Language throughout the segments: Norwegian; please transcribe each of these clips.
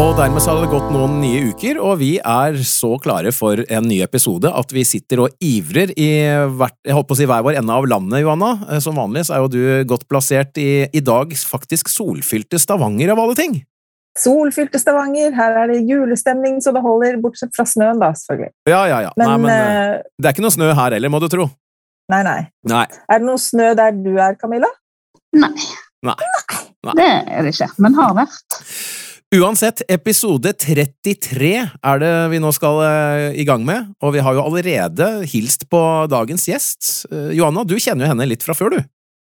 Og dermed så har det gått noen nye uker, og vi er så klare for en ny episode at vi sitter og ivrer i hvert, jeg holdt på å si hver vår ende av landet, Johanna. Som vanlig så er jo du godt plassert i, i dag faktisk solfylte Stavanger, av alle ting. Solfylte Stavanger, her er det julestemning så det holder, bortsett fra snøen, da, selvfølgelig. Ja, ja, ja. Men, nei, men eh, eh, det er ikke noe snø her heller, må du tro. nei, nei. Nei. Er det noe snø der du er, Camilla? Nei, Nei. Nei. det er det ikke, men har vært. Uansett, episode 33 er det vi nå skal eh, i gang med, og vi har jo allerede hilst på dagens gjest. Eh, Johanna, du kjenner jo henne litt fra før, du.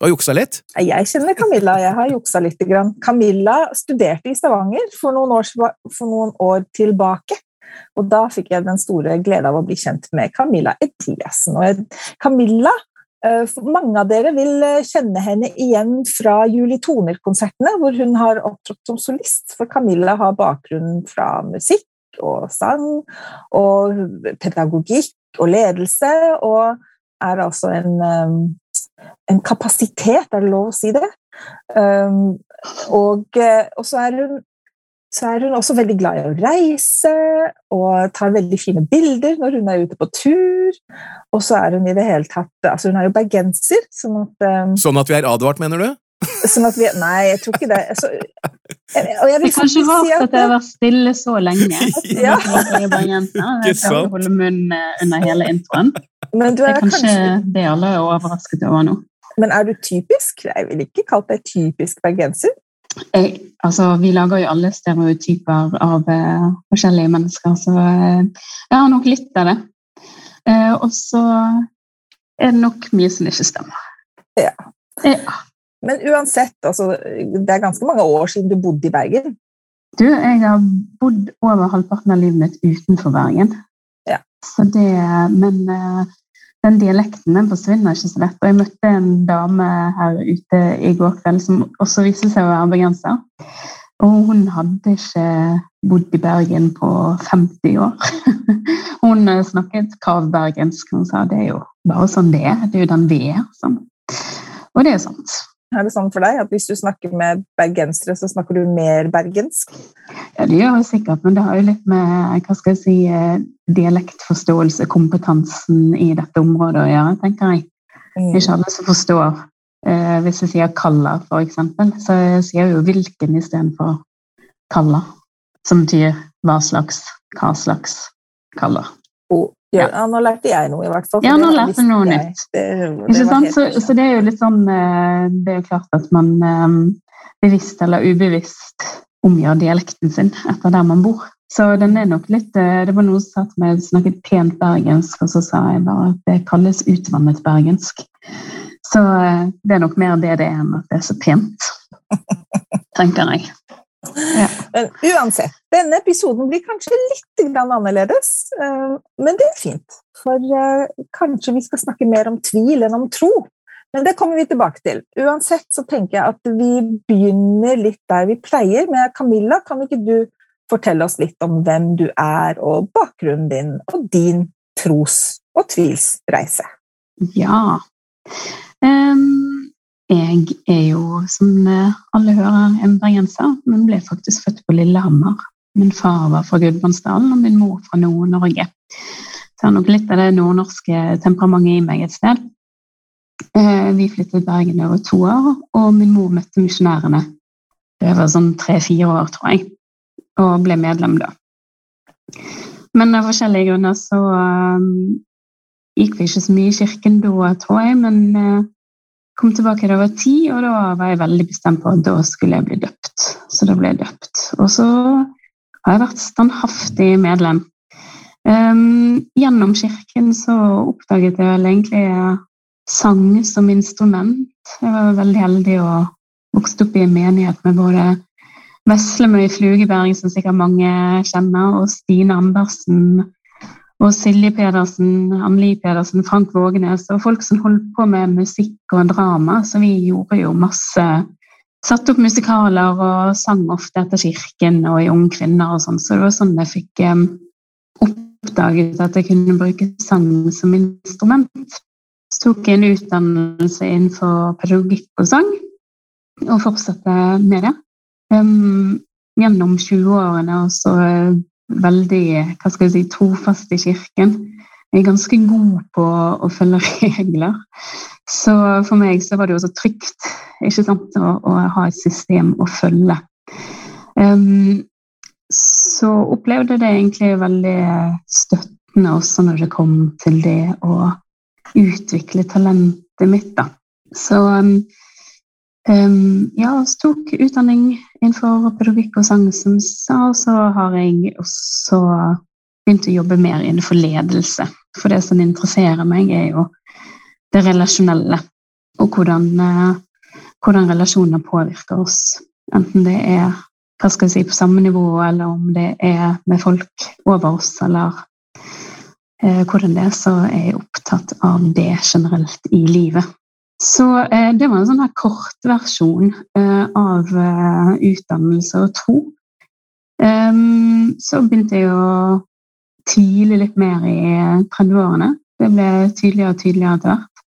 Du har juksa litt? Jeg kjenner Camilla, jeg har juksa litt. Grann. Camilla studerte i Stavanger for noen, år, for noen år tilbake. Og da fikk jeg den store glede av å bli kjent med Camilla Eliassen. Og Camilla, mange av dere vil eh, kjenne henne igjen fra Julie Toner-konsertene, hvor hun har opptrådt som solist. For Camilla har bakgrunn fra musikk og sang og pedagogikk og ledelse, og er altså en, eh, en kapasitet, er det lov å si det? Og, eh, og så er hun så er hun også veldig glad i å reise og tar veldig fine bilder når hun er ute på tur. Og så er hun i det hele tatt altså Hun er jo bergenser, sånn at, um, Sånn at vi er advart, mener du? sånn at vi Nei, jeg tror ikke det. Altså, og jeg Det vil er kanskje rart si at jeg har vært stille så lenge. Ja. Jeg er Ikke sant? holde munn eh, under hele introen. Men du Det er er kanskje kanskje det alle er overrasket over nå. Men er du typisk? Jeg ville ikke kalt deg typisk bergenser. Jeg, altså, vi lager jo alle stereotyper av uh, forskjellige mennesker, så uh, jeg har nok litt av det. Uh, og så er det nok mye som ikke stemmer. Ja. Ja. Men uansett, altså, det er ganske mange år siden du bodde i Bergen. Du, jeg har bodd over halvparten av livet mitt utenfor Bergen. Ja. Så det, men den dialekten den forsvinner ikke så lett. Og jeg møtte en dame her ute i går kveld som også viste seg å være bergenser. Og hun hadde ikke bodd i Bergen på 50 år. Hun eh, snakket kavbergensk. Hun sa det er jo bare sånn det er. Det er jo den vi er. Sånn. Og det er sant. Er det sånn for deg at hvis du snakker med bergensere, så snakker du mer bergensk? Ja, det gjør jeg sikkert, men det har jo litt med hva skal jeg si, eh, dialektforståelse, kompetansen i dette området å gjøre, tenker jeg. Mm. ikke alle som forstår. Eh, hvis jeg sier kalla, for eksempel, så sier jeg jo hvilken istedenfor kalla, som betyr hva slags, hva slags kalla. Oh, ja, ja, nå lærte jeg noe, i hvert fall. Ja, nå lærte jeg noe nytt. Det, det? Så, så det er jo litt sånn eh, Det er jo klart at man eh, bevisst eller ubevisst omgjør dialekten sin etter der man bor. Så den er nok litt eh, Det var noen som sa til meg snakket pent bergensk, og så sa jeg bare at det kalles utvannet bergensk. Så det er nok mer det det er enn at det er så pent, tenker jeg. Men uansett, denne episoden blir kanskje litt grann annerledes, eh, men det er fint. For eh, kanskje vi skal snakke mer om tvil enn om tro. Men det kommer vi tilbake til. Uansett så tenker jeg at vi begynner litt der vi pleier. Med Camilla, kan ikke du fortelle oss litt om hvem du er, og bakgrunnen din, og din tros- og tvilsreise? Ja. Em, jeg er jo, som eh, alle hører, en bergenser, men ble faktisk født på Lillehammer. Min far var fra Gudbrandsdalen, og min mor fra Nord-Norge. Så jeg har nok litt av det nordnorske temperamentet i meg et sted. Eh, Vi flyttet til Bergen over to år, og min mor møtte misjonærene. Det var sånn tre-fire år, tror jeg, og ble medlem da. Men av forskjellige grunner så um, gikk vi ikke så mye i kirken da, tror jeg. Men kom tilbake da jeg var ti, og da var jeg veldig bestemt på at da skulle jeg bli døpt. Så da ble jeg døpt. Og så har jeg vært standhaftig medlem. Um, gjennom kirken så oppdaget jeg vel egentlig sang som instrument. Jeg var veldig heldig og vokste opp i en menighet med både Veslemøy Flugeberg, som sikkert mange kjenner, og Stine Andersen og Silje Pedersen, Anneli Pedersen, Frank Vågenes og folk som holdt på med musikk og drama. Så vi gjorde jo masse Satte opp musikaler og sang ofte etter kirken og i Unge kvinner og sånn. Så det var sånn jeg fikk oppdaget at jeg kunne bruke sang som instrument. Så tok jeg en utdannelse innenfor pedagogikk og sang, og fortsatte med det. Um, gjennom 20-årene og så veldig hva skal jeg si, trofast i kirken. Jeg er ganske god på å følge regler. Så for meg så var det jo så trygt ikke sant, å, å ha et system å følge. Um, så opplevde det egentlig veldig støttende også når det kom til det å utvikle talentet mitt. da. Så um, Um, ja, jeg tok utdanning innenfor pedagogikk og sang, som sa, og så har jeg også begynt å jobbe mer innenfor ledelse. For det som interesserer meg, er jo det relasjonelle, og hvordan, uh, hvordan relasjoner påvirker oss. Enten det er hva skal jeg si, på samme nivå, eller om det er med folk over oss, eller uh, hvordan det er, så er jeg opptatt av det generelt i livet. Så eh, det var en sånn her kortversjon eh, av eh, utdannelse og tro. Um, så begynte jeg å tvile litt mer i 30-årene. Det ble tydeligere og tydeligere etter hvert.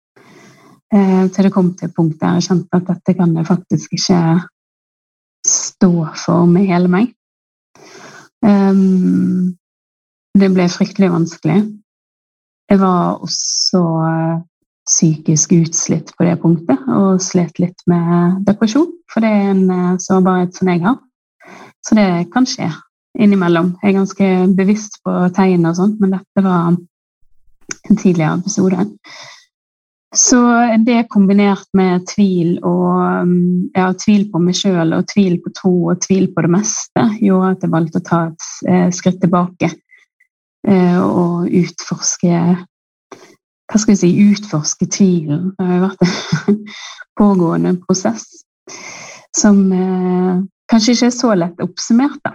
Eh, til det kom til et punkt der jeg kjente at dette kan jeg faktisk ikke stå for med hele meg. Um, det ble fryktelig vanskelig. Jeg var også eh, psykisk utslitt på det punktet og slet litt med depresjon. For det er en eh, sårbarhet som jeg har. Så det kan skje innimellom. Jeg er ganske bevisst på tegn og sånt, men dette var en tidligere episode. Så det kombinert med tvil og mm, ja, tvil på meg sjøl og tvil på tro og tvil på det meste, gjorde at jeg valgte å ta et eh, skritt tilbake eh, og utforske hva skal jeg si, utforske tvilen. Det har vært en pågående prosess som eh, kanskje ikke er så lett oppsummert, da.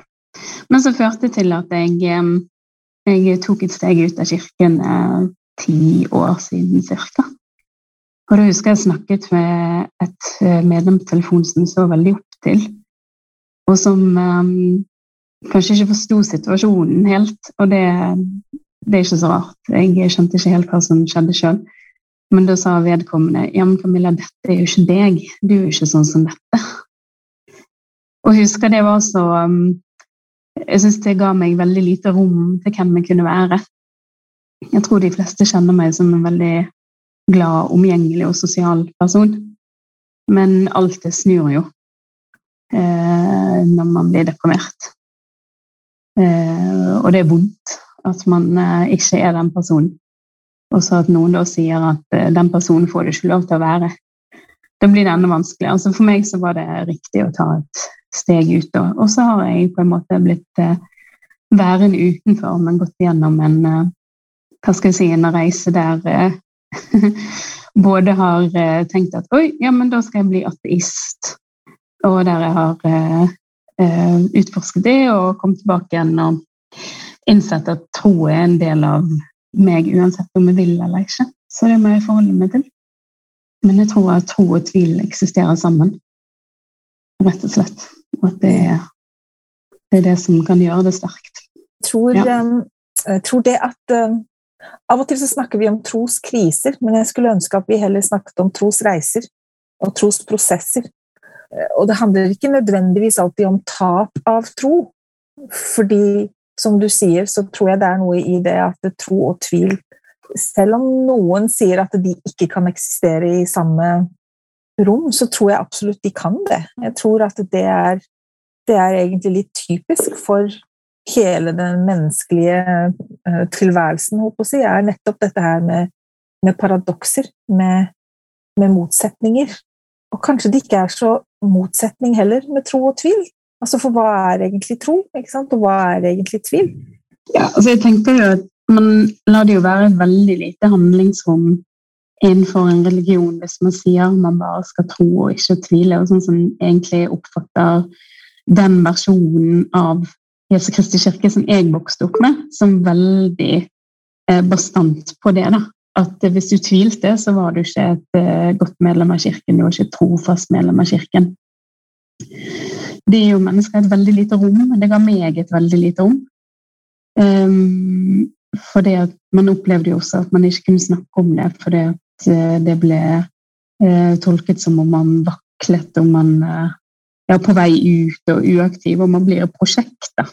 Men som førte til at jeg, eh, jeg tok et steg ut av kirken eh, ti år siden ca. Og da husker jeg snakket med et eh, medlem på telefonen som så veldig opp til, og som eh, kanskje ikke forsto situasjonen helt. Og det, det er ikke så rart. Jeg skjønte ikke helt hva som skjedde sjøl. Men da sa vedkommende ja, men Camilla, dette er jo ikke deg. Du er jo ikke sånn som dette. Og husker det var så um, Jeg syns det ga meg veldig lite rom til hvem jeg kunne være. Jeg tror de fleste kjenner meg som en veldig glad, omgjengelig og sosial person. Men alt det snur jo eh, når man blir deprimert. Eh, og det er vondt at man eh, ikke er den personen. Og så at noen da sier at eh, den personen får du ikke lov til å være. Da blir det enda vanskeligere. Altså for meg så var det riktig å ta et steg ut. Og så har jeg på en måte blitt eh, værende utenfor, men gått gjennom en hva skal jeg si, en reise der både har tenkt at oi, ja, men da skal jeg bli ateist. Og der jeg har utforsket det og kommet tilbake igjen og innsett at tro er en del av meg uansett om jeg vil eller ikke. Så det må jeg forholde meg til. Men jeg tror at tro og tvil eksisterer sammen, rett og slett. Og at det er det, er det som kan gjøre det sterkt. Jeg tror, ja. um, jeg tror det at um, Av og til så snakker vi om troskriser, men jeg skulle ønske at vi heller snakket om trosreiser og trosprosesser. Og det handler ikke nødvendigvis alltid om tap av tro, fordi som du sier, så tror jeg det er noe i det at tro og tvil Selv om noen sier at de ikke kan eksistere i samme rom, så tror jeg absolutt de kan det. Jeg tror at det er, det er egentlig litt typisk for hele den menneskelige eh, tilværelsen, holdt på å si, er nettopp dette her med, med paradokser, med, med, motsetninger. Og kanskje det ikke er så motsetning heller med tro og tvil. Altså, For hva er egentlig tro, og hva er egentlig tvil? Ja, altså jeg tenker jo at Man lar det jo være veldig lite handlingsrom innenfor en religion hvis man sier man bare skal tro og ikke tvile, og sånn som egentlig oppfatter den versjonen av Jesu Kristi kirke som jeg vokste opp med, som veldig eh, bastant på det. da. At hvis du tvilte, så var du ikke et eh, godt medlem av kirken, du var ikke et trofast medlem av kirken. Det er jo mennesker et veldig lite rom, men det ga meg et veldig lite rom. Um, fordi at man opplevde jo også at man ikke kunne snakke om det, fordi at eh, det ble uh, tolket som om man vaklet, om man uh, er på vei ut og uaktiv, og man blir et prosjekt. da.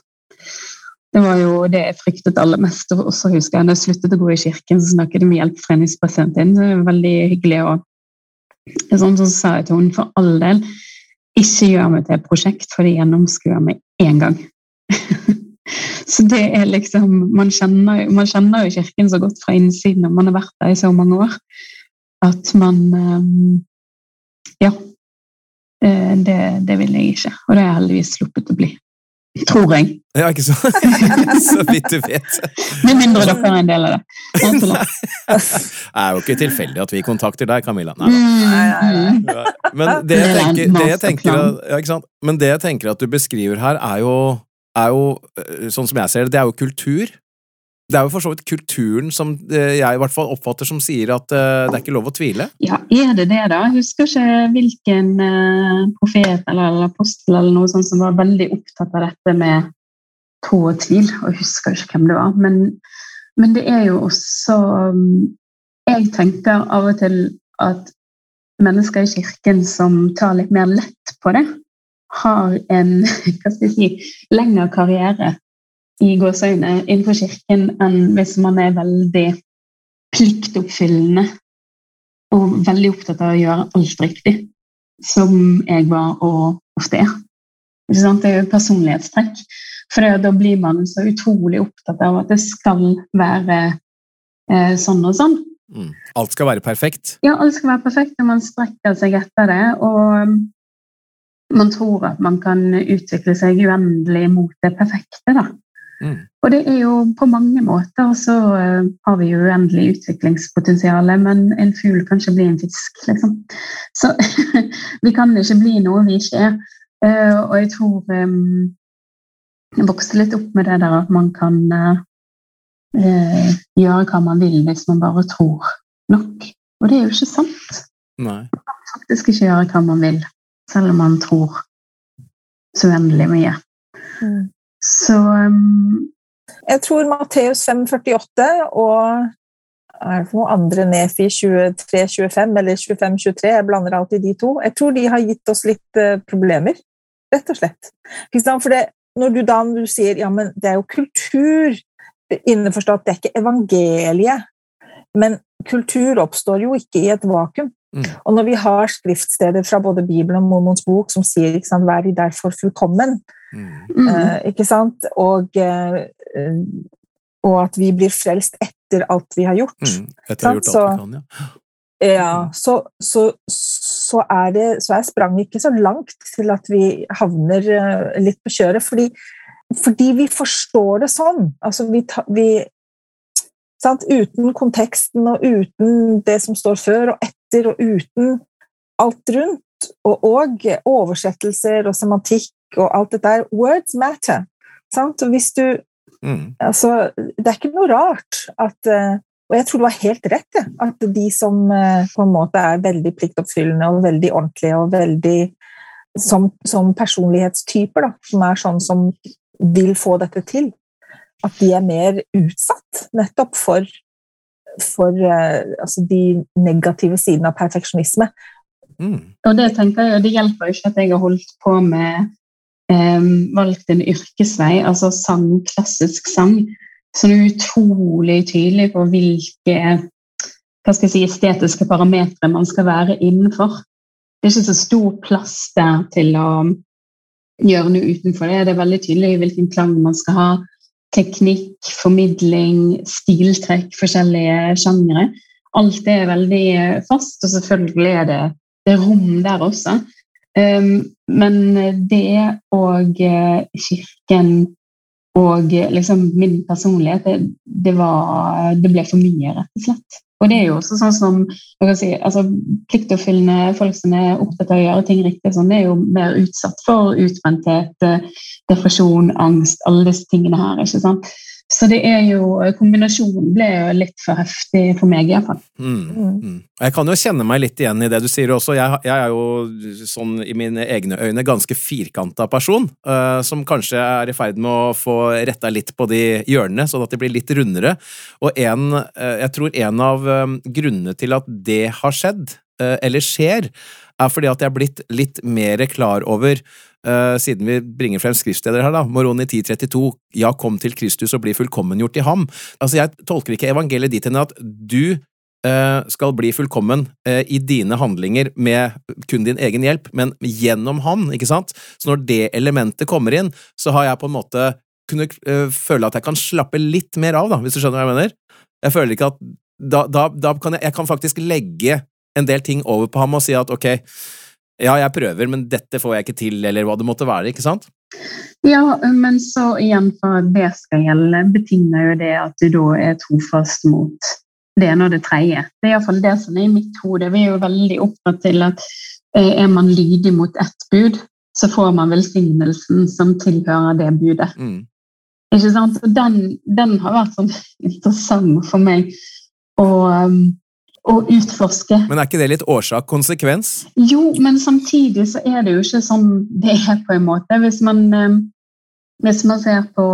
Det var jo det jeg fryktet aller mest. Og så husker jeg når jeg sluttet å gå i kirken, så snakket jeg med hjelpeforeningspresidenten. Det var veldig hyggelig. Og sånn, så sa jeg til henne for all del ikke gjør meg til et prosjekt, for det gjennomskuer meg én gang. så det er liksom man kjenner, man kjenner, jo Kirken så godt fra innsiden, og man har vært der i så mange år, at man ehm, Ja. Eh, det, det vil jeg ikke. Og det har jeg heldigvis sluppet å bli. Tror jeg. Ja, ikke så, så vidt du vet. Med mindre dere er en del av det. Det er jo ikke tilfeldig at vi kontakter deg, Camilla. Nei, nei, mm. Men det jeg tenker, det jeg tenker ja, Men det jeg tenker at du beskriver her, er jo, er jo, eh, sånn som jeg ser det, det er jo kultur. Det er jo for så vidt kulturen som eh, jeg i hvert fall oppfatter som sier at uh, det er ikke lov å tvile. Ja, er det det, da? Jeg husker ikke hvilken uh, profet eller, apostel eller noe sånt som var veldig opptatt av dette med tå og tvil, og jeg husker ikke hvem det var. Men, men det er jo også um, Jeg tenker av og til at mennesker i kirken som tar litt mer lett på det, har en hva skal jeg si, lengre karriere i gåseøyne innenfor kirken enn hvis man er veldig pliktoppfyllende og veldig opptatt av å gjøre alt riktig, som jeg var og ofte er. Det er jo personlighetstrekk. For da blir man så utrolig opptatt av at det skal være eh, sånn og sånn. Mm. Alt skal være perfekt? Ja, alt skal være perfekt, og man strekker seg etter det. Og man tror at man kan utvikle seg uendelig mot det perfekte. da. Mm. Og det er jo på mange måter så uh, har vi uendelig utviklingspotensial, men en fugl kan ikke bli en fisk, liksom. Så vi kan ikke bli noe vi ikke er. Uh, og jeg tror um, jeg vokste litt opp med det der at man kan uh, gjøre hva man vil hvis man bare tror nok. Og det er jo ikke sant. Nei. Man kan faktisk ikke gjøre hva man vil, selv om man tror så uendelig mye. Mm. Så um, Jeg tror Matteus 5,48 og er det noen andre Nefi 23-25 eller 25-23, jeg blander alltid de to. Jeg tror de har gitt oss litt uh, problemer, rett og slett. For det, når du da når du sier ja, men det er jo kultur, innforstått, det er ikke evangeliet, men kultur oppstår jo ikke i et vakuum. Mm. Og når vi har skriftsteder fra både Bibelen og Mormons bok som sier ikke sant, 'vær de derfor fullkommen', mm. Eh, ikke sant? Og, eh, og, at vi blir frelst etter alt vi har gjort. Mm. Etter å ha gjort alt vi kan, ja. Ja, så, så, så, er det, så er spranget ikke så langt til at vi havner uh, litt på kjøret, fordi, fordi vi forstår det sånn. Altså, vi, ta, vi sant? Uten konteksten og uten det som står før og etter og uten alt rundt, og, og oversettelser og semantikk og alt dette der. Words matter. Sant? Og hvis du mm. Altså, det er ikke noe rart at eh, Og jeg tror du har helt rett, ja, at de som eh, på en måte er veldig pliktoppfyllende og veldig ordentlige og veldig som, som personlighetstyper, da, som er sånn som vil få dette til, at de er mer utsatt nettopp for for uh, altså de negative sidene av perfeksjonisme. Mm. Og det tenker jeg, det hjelper jo ikke at jeg har holdt på med valgt en yrkesvei, altså sang, klassisk sang, som er utrolig tydelig på hvilke si, estetiske parametere man skal være innenfor. Det er ikke så stor plass der til å gjøre noe utenfor det. Det er veldig tydelig hvilken klang man skal ha. Teknikk, formidling, stiltrekk, forskjellige sjangere. Alt det er veldig fast, og selvfølgelig er det, det er rom der også. Um, men det og kirken og liksom min personlighet, det, det, var, det ble for mye, rett og slett. Og det er jo også sånn som si, altså, pliktoppfyllende folk som er opptatt av å gjøre ting riktig, sånn, det er jo mer utsatt for utbrenthet, eh, depresjon, angst, alle disse tingene her. ikke sant? Så det er jo, kombinasjonen ble jo litt for heftig for meg, iallfall. Mm, mm. Jeg kan jo kjenne meg litt igjen i det du sier også. Jeg, jeg er jo sånn i mine egne øyne ganske firkanta person, uh, som kanskje er i ferd med å få retta litt på de hjørnene, sånn at de blir litt rundere. Og en, uh, jeg tror en av um, grunnene til at det har skjedd, uh, eller skjer, er fordi at jeg er blitt litt mer klar over Uh, siden vi bringer frem skriftsteder her, da, Moroni 1032, ja, kom til Kristus og bli fullkommengjort i ham. Altså, Jeg tolker ikke evangeliet dit hen at du uh, skal bli fullkommen uh, i dine handlinger med kun din egen hjelp, men gjennom han, ikke sant? Så når det elementet kommer inn, så har jeg på en måte kunnet føle at jeg kan slappe litt mer av, da, hvis du skjønner hva jeg mener? Jeg føler ikke at da, da, da kan jeg, jeg kan faktisk legge en del ting over på ham og si at ok, ja, jeg prøver, men dette får jeg ikke til, eller hva det måtte være, ikke sant? Ja, men så igjen, for at det skal gjelde, betinger jo det at du da er trofast mot det ene og det tredje. Det er iallfall det som er i mitt hode. Vi er jo veldig opptatt til at eh, er man lydig mot ett bud, så får man velsignelsen som tilhører det budet. Mm. Ikke sant? Den, den, har vært sånn interessant for meg. Og um, å utforske. Men er ikke det litt årsak-konsekvens? Jo, men samtidig så er det jo ikke sånn det er, på en måte. Hvis man, eh, hvis man ser på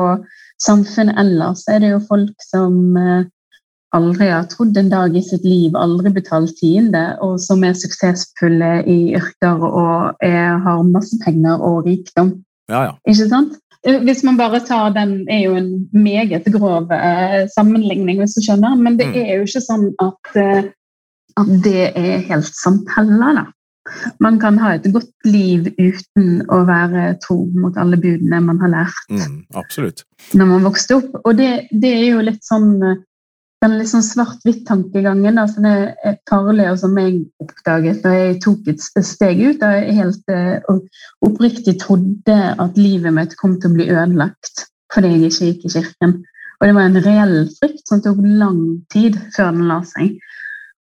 samfunnet ellers, så er det jo folk som eh, aldri har trodd en dag i sitt liv, aldri betalt tiende, og som er suksessfulle i yrker og er, har masse penger og rikdom. Ja, ja. Ikke sant? Eh, hvis man bare tar den, er jo en meget grov eh, sammenligning, hvis du skjønner. Men det mm. er jo ikke sånn at, eh, at det er helt som heller, da. Man kan ha et godt liv uten å være tro mot alle budene man har lært. Mm, absolutt. Når man vokste opp. Og det, det er jo litt sånn den litt sånn svart-hvitt-tankegangen som er farlig, og som jeg oppdaget da jeg tok et steg ut da jeg helt uh, oppriktig trodde at livet mitt kom til å bli ødelagt fordi jeg ikke gikk i kirken. Og det var en reell frykt som tok lang tid før den la seg.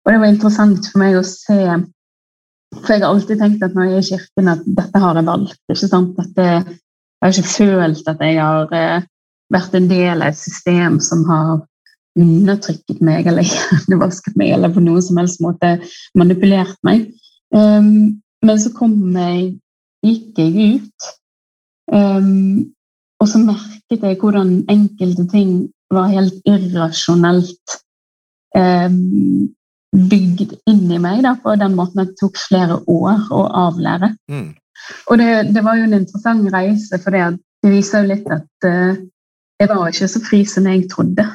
Og det var interessant for meg å se For jeg har alltid tenkt at når jeg er i kirken, at dette har jeg valgt. ikke sant? Dette, jeg har ikke følt at jeg har uh, vært en del av et system som har undertrykket meg eller hjernevasket meg eller på noen som helst måte manipulert meg. Um, men så kom jeg, gikk jeg ut, um, og så merket jeg hvordan enkelte ting var helt irrasjonelt um, bygd inni meg da, på den måten at det tok flere år å avlære. Mm. Og det, det, var jo en interessant reise, for det, viser jo litt at uh, jeg var ikke så fri som jeg trodde.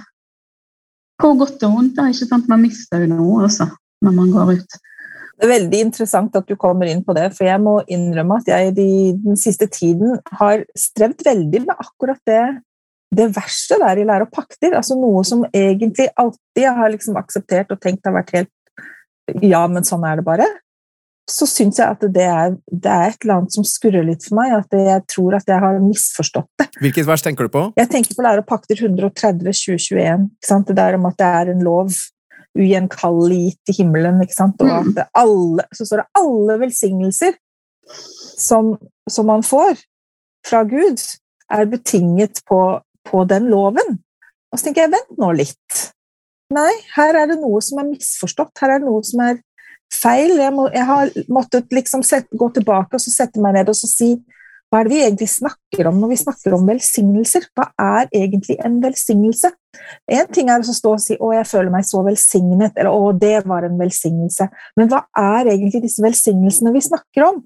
På godt og vondt. Da, ikke sant? Man mister jo noe også når man går ut. Det er veldig interessant at du kommer inn på det, for jeg må innrømme at jeg de, den siste tiden har strevd veldig med akkurat det, det verste der i lære og pakter. Altså noe som egentlig alltid jeg har liksom akseptert og tenkt har vært helt Ja, men sånn er det bare så syns jeg at det er, det er, et eller annet som skurrer litt for meg. At jeg tror at jeg har misforstått det. Hvilket vers tenker du på? Jeg tenker på Lære og pakter 130 2021. Det der om at det er en lov ugjenkallelig gitt i himmelen. Og mm. at alle, så står det alle velsignelser som, som, man får fra Gud, er betinget på, på den loven. Og så tenker jeg, vent nå litt. Nei, her er det noe som er misforstått. Her er det noe som er feil. Jeg, må, jeg har måttet liksom sette, gå tilbake og så sette meg ned og så si hva er det vi egentlig snakker om når vi snakker om velsignelser? Hva er egentlig en velsignelse? Én ting er å stå og si 'Å, jeg føler meg så velsignet', eller 'Å, det var en velsignelse'. Men hva er egentlig disse velsignelsene vi snakker om?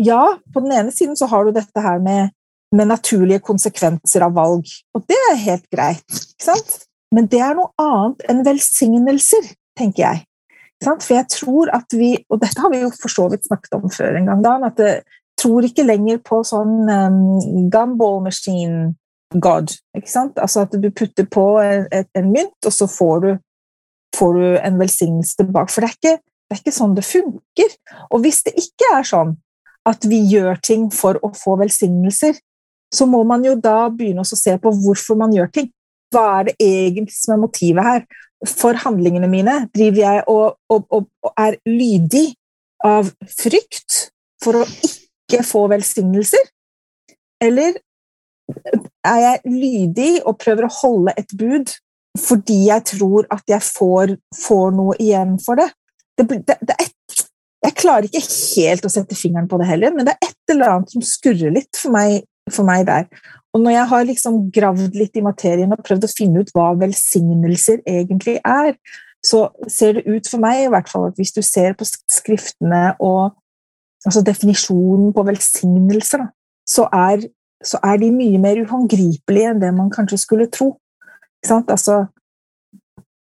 Ja, på den ene siden så har du dette her med, med naturlige konsekvenser av valg, og det er helt greit. Men det er noe annet enn velsignelser, tenker jeg. For jeg tror at vi Og dette har vi jo for så vidt snakket om før en gang, da, at jeg tror ikke lenger på sånn um, gumball machine god. Altså at du putter på en, en mynt, og så får du, får du en velsignelse tilbake. For det er, ikke, det er ikke sånn det funker. Og hvis det ikke er sånn at vi gjør ting for å få velsignelser, så må man jo da begynne å se på hvorfor man gjør ting. Hva er det egentlig som er motivet her? For handlingene mine driver jeg og, og, og, og er lydig av frykt for å ikke få velsignelser? Eller er jeg lydig og prøver å holde et bud fordi jeg tror at jeg får, får noe igjen for det? det, det, det et, jeg klarer ikke helt å sette fingeren på det heller, men det er et eller annet som skurrer litt for meg, for meg der. Og når jeg har liksom gravd litt i materien og prøvd å finne ut hva velsignelser egentlig er, så ser det ut for meg i hvert fall at hvis du ser på skriftene og altså definisjonen på velsignelser, så er, så er, de mye mer uhåndgripelige enn det man kanskje skulle tro. Altså,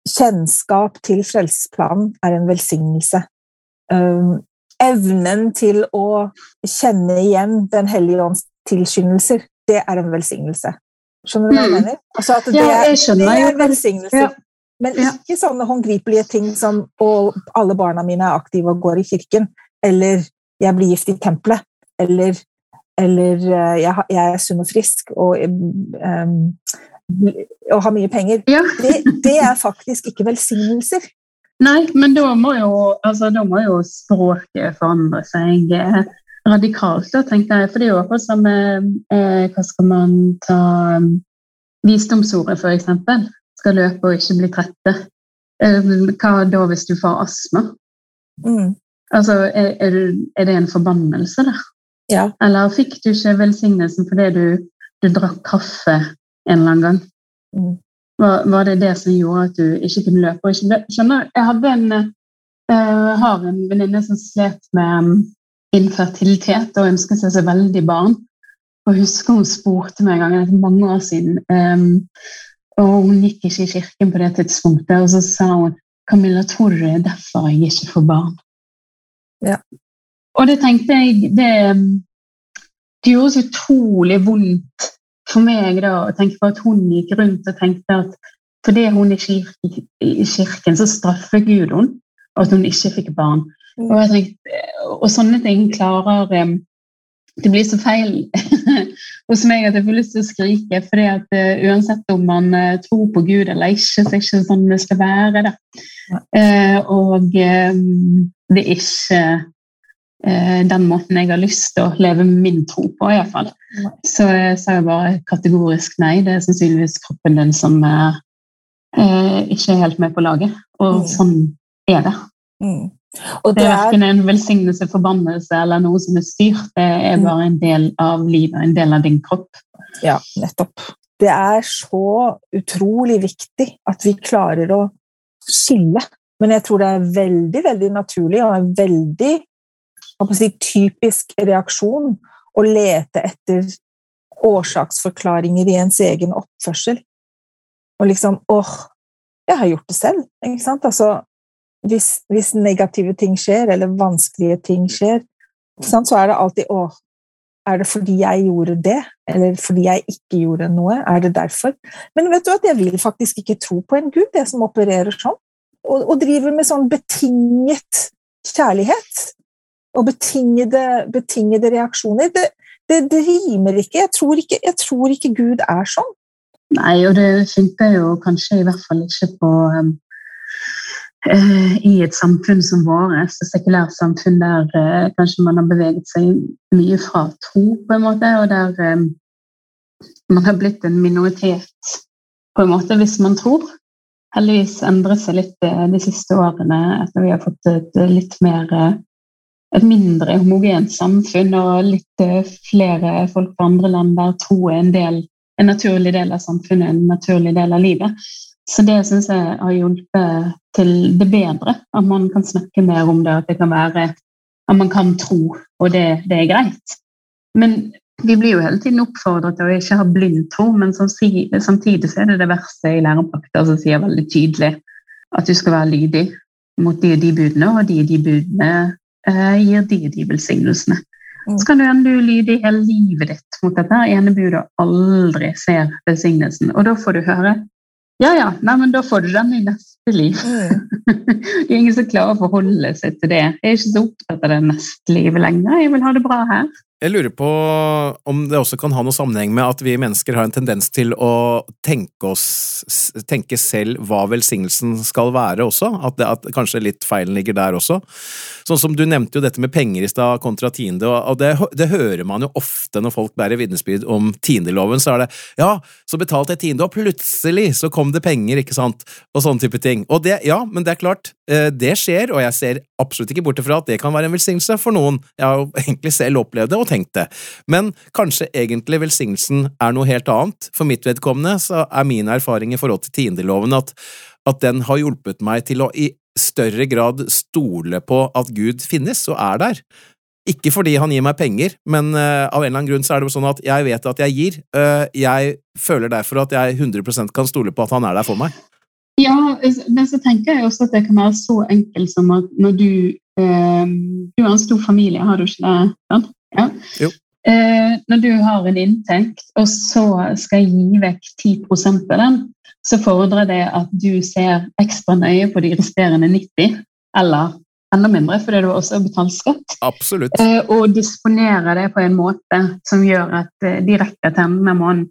kjennskap til frelsesplanen er en velsignelse. Um, evnen til å kjenne igjen Den hellige ånds tilskyndelser, det er en velsignelse. Skjønner du hva jeg mm. mener? Altså det, ja, skjønner. det er en velsignelse. Ja. Men ikke sånne håndgripelige ting som og alle barna mine er aktive og går i kirken, eller jeg blir gift i tempelet, eller, eller eh, jeg, jeg, er sunn og frisk og, um, og har mye penger. Ja. det, det, er faktisk ikke velsignelser. Nei, men da må jo, altså, da må jo språket forandre seg eh, radikalt, da, tenkte jeg. For det er jo akkurat som eh, Hva skal man ta um, Visdomsordet, eksempel. Skal løpe og ikke bli trette. Eh, hva da hvis du får astma? Mm. Altså, er, er, er, det en forbannelse, da? Ja. Eller fikk du ikke velsignelsen fordi du, du drakk kaffe en eller annen gang? Mm. Var, var, det det som gjorde at du ikke kunne løpe? Og ikke Skjønner, jeg hadde en, uh, har en venninne som slet med um, infertilitet og ønsket seg så veldig barn. Og jeg husker hun spurte meg en gang etter mange år siden um, og Hun gikk ikke i kirken på det tidspunktet, og så sa hun Camilla, tror du det er derfor jeg ikke får barn? Ja. Og det tenkte jeg Det, det gjorde så utrolig vondt for meg da, å tenke på at hun gikk rundt og tenkte at fordi hun er i kirken, så straffer Gud henne, og at hun ikke fikk barn. Og, tenkte, og sånne ting klarer Det blir så feil hos meg at jeg får lyst til å skrike. fordi at uh, Uansett om man uh, tror på Gud eller ikke, så er det ikke sånn det skal være. Da. Og det er ikke eh, den måten jeg har lyst til å leve min tro på, iallfall. Så jeg sa jeg bare kategorisk nei. Det er sannsynligvis kroppen din som er, eh, ikke er helt med på laget. Og mm. sånn er det. Mm. Det, det er verken en velsignelse, forbannelse eller noe som er styrt. Det er mm. bare en del av livet, en del av din kropp. Ja, nettopp. Det er så utrolig viktig at vi klarer å skille men jeg tror det er veldig veldig naturlig og en veldig si, typisk reaksjon å lete etter årsaksforklaringer i ens egen oppførsel. Og liksom åh, jeg har gjort det selv. ikke sant? Altså, hvis, hvis negative ting skjer, eller vanskelige ting skjer, så er det alltid 'Å, er det fordi jeg gjorde det, eller fordi jeg ikke gjorde noe? Er det derfor? Men vet du at jeg vil faktisk ikke tro på en gud, det som opererer sånn og, og driver med sånn betinget kjærlighet og betingede, betingede reaksjoner. Det, det, det, rimer ikke. Jeg ikke. jeg tror ikke Gud er sånn. Nei, og det funker jo kanskje i hvert fall ikke på um, I et samfunn som vårt, et sekulært samfunn der uh, kanskje man har beveget seg mye fra tro, på en måte, og der um, man har blitt en minoritet på en måte hvis man tror heldigvis endret seg litt eh, de siste årene etter vi har fått et eh, litt mer eh, et mindre homogent samfunn og litt flere folk fra andre land der tro er en, del, en naturlig del av samfunnet, en naturlig del av livet. Så det syns jeg har hjulpet til det bedre. At man kan snakke mer om det, at det kan være at man kan tro, og det, det er greit. Men vi blir jo hele tiden oppfordret til å ikke ha blind tro, men samtidig så er det det verste i lærepakter som sier veldig tydelig at du skal være lydig mot de og de budene, og de og de budene eh, gir de og de velsignelsene. Så kan du hende du lydig hele livet ditt mot dette ene budet og aldri ser velsignelsen. Og da får du høre ja, ja, nei, men da får du den i neste liv. Mm. det er ingen som klarer å forholde seg til det. Jeg er ikke så opptatt av det neste livet lenger. Jeg vil ha det bra her. Jeg lurer på om det også kan ha noe sammenheng med at vi mennesker har en tendens til å tenke, oss, tenke selv hva velsignelsen skal være også, at, det, at kanskje litt feilen ligger der også. Sånn som du nevnte jo dette med penger i stad kontra tiende, og det, det, hører man jo ofte når folk bærer vitnesbyrd om tiendeloven, så er det ja, så betalte jeg tiende, og plutselig så kom det penger, ikke sant, og sånne type ting. Og det, ja, men det er klart, det skjer, og jeg ser absolutt ikke bort ifra at det kan være en velsignelse for noen. Jeg har jo egentlig selv opplevd det, og tenkt det. Men kanskje egentlig velsignelsen er noe helt annet. For mitt vedkommende så er min erfaring i forhold til tiendeloven at, at den har hjulpet meg til å i større grad stole på at Gud finnes og er der. Ikke fordi han gir meg penger, men uh, av en eller annen grunn så er det sånn at jeg vet at jeg gir. Uh, jeg føler derfor at jeg 100% kan stole på at han er der for meg. Ja, men så tenker jeg også at det kan være så enkelt som at når du eh, Du har en stor familie, har du ikke det? Ja. Eh, når du har en inntekt, og så skal jeg gi vekk 10 av den, så fordrer det at du ser ekstra nøye på de resterende 90 eller enda mindre, fordi du også har betalt skatt. Absolutt. Eh, og disponerer det på en måte som gjør at eh, de rekker til av måneden.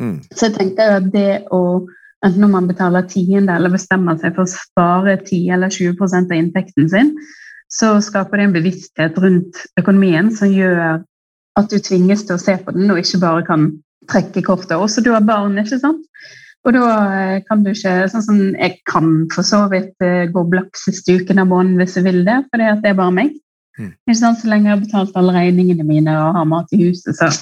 Mm. Så jeg tenker at det å Enten om man betaler tiende eller bestemmer seg for å spare 10 eller 20% av inntekten sin, så skaper det en bevissthet rundt økonomien som gjør at du tvinges til å se på den, og ikke bare kan trekke kortet. Også du har barn, ikke sant? Og da eh, kan du ikke Sånn som jeg kan for så vidt eh, gå blakk siste uken av måneden hvis jeg vil det, for det er bare meg. Mm. Ikke sant? Så lenge jeg har betalt alle regningene mine og har mat i huset, så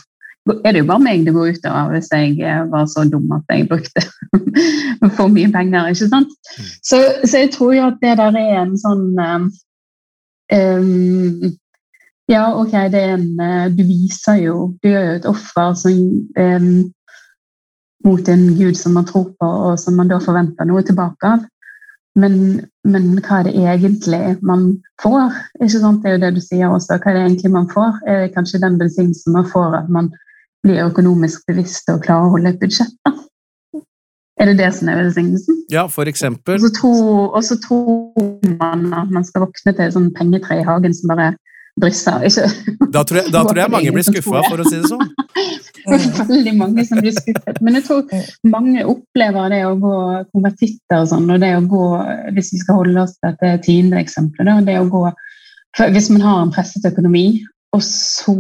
er det jo bare meg det går utover hvis jeg eh, var så dum at jeg brukte for mye penger. ikke sant? Mm. Så, så, jeg tror jo at det der er en sånn Um, ja, ok, det er en eh, Du viser jo Du gjør jo et offer som, um, mot en gud som man tror på, og som man da forventer noe tilbake av. Men, men, hva er det egentlig man får? Ikke sant? Det er jo det du sier også. Hva er det egentlig man får? Er det kanskje den velsignelsen man får, at man blir økonomisk bevisst og klarer å holde et budsjett? da? Er det det som er velsignelsen? Ja, for eksempel. Og så tror man at man skal våkne til et sånn pengetre i hagen som bare drysser. Da tror jeg, da tror jeg mange blir skuffa, for å si det sånn. Veldig mange som blir skuffet. Men jeg tror mange opplever det å gå konvertitter og sånn, og det å gå, hvis vi skal holde oss til dette tiende eksempelet, det å gå Hvis man har en presset økonomi, og så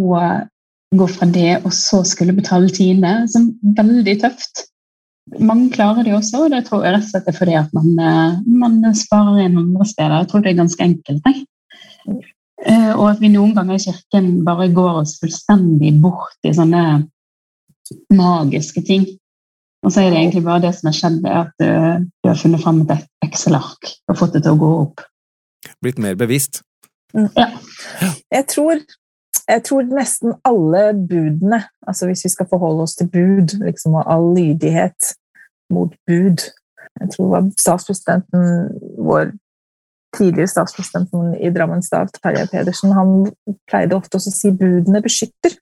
gå fra det og så skulle betale tiende, som veldig tøft mange klarer det også, og det tror jeg rett og slett er fordi at man, eh, man sparer inn andre steder. Jeg tror det er ganske enkelt. Jeg. Eh, og at vi noen ganger i kirken bare går oss fullstendig bort i sånne magiske ting. Og så er det egentlig bare det som har skjedd, at du, du har funnet fram et Excel-ark og fått det til å gå opp. Blitt mer bevisst? Ja. Jeg tror jeg tror nesten alle budene, altså hvis vi skal forholde oss til bud liksom, og all lydighet mot bud Jeg tror statspresidenten vår tidligere statspresidenten i Drammensdag, Tarjei Pedersen, han pleide ofte å si 'budene beskytter'.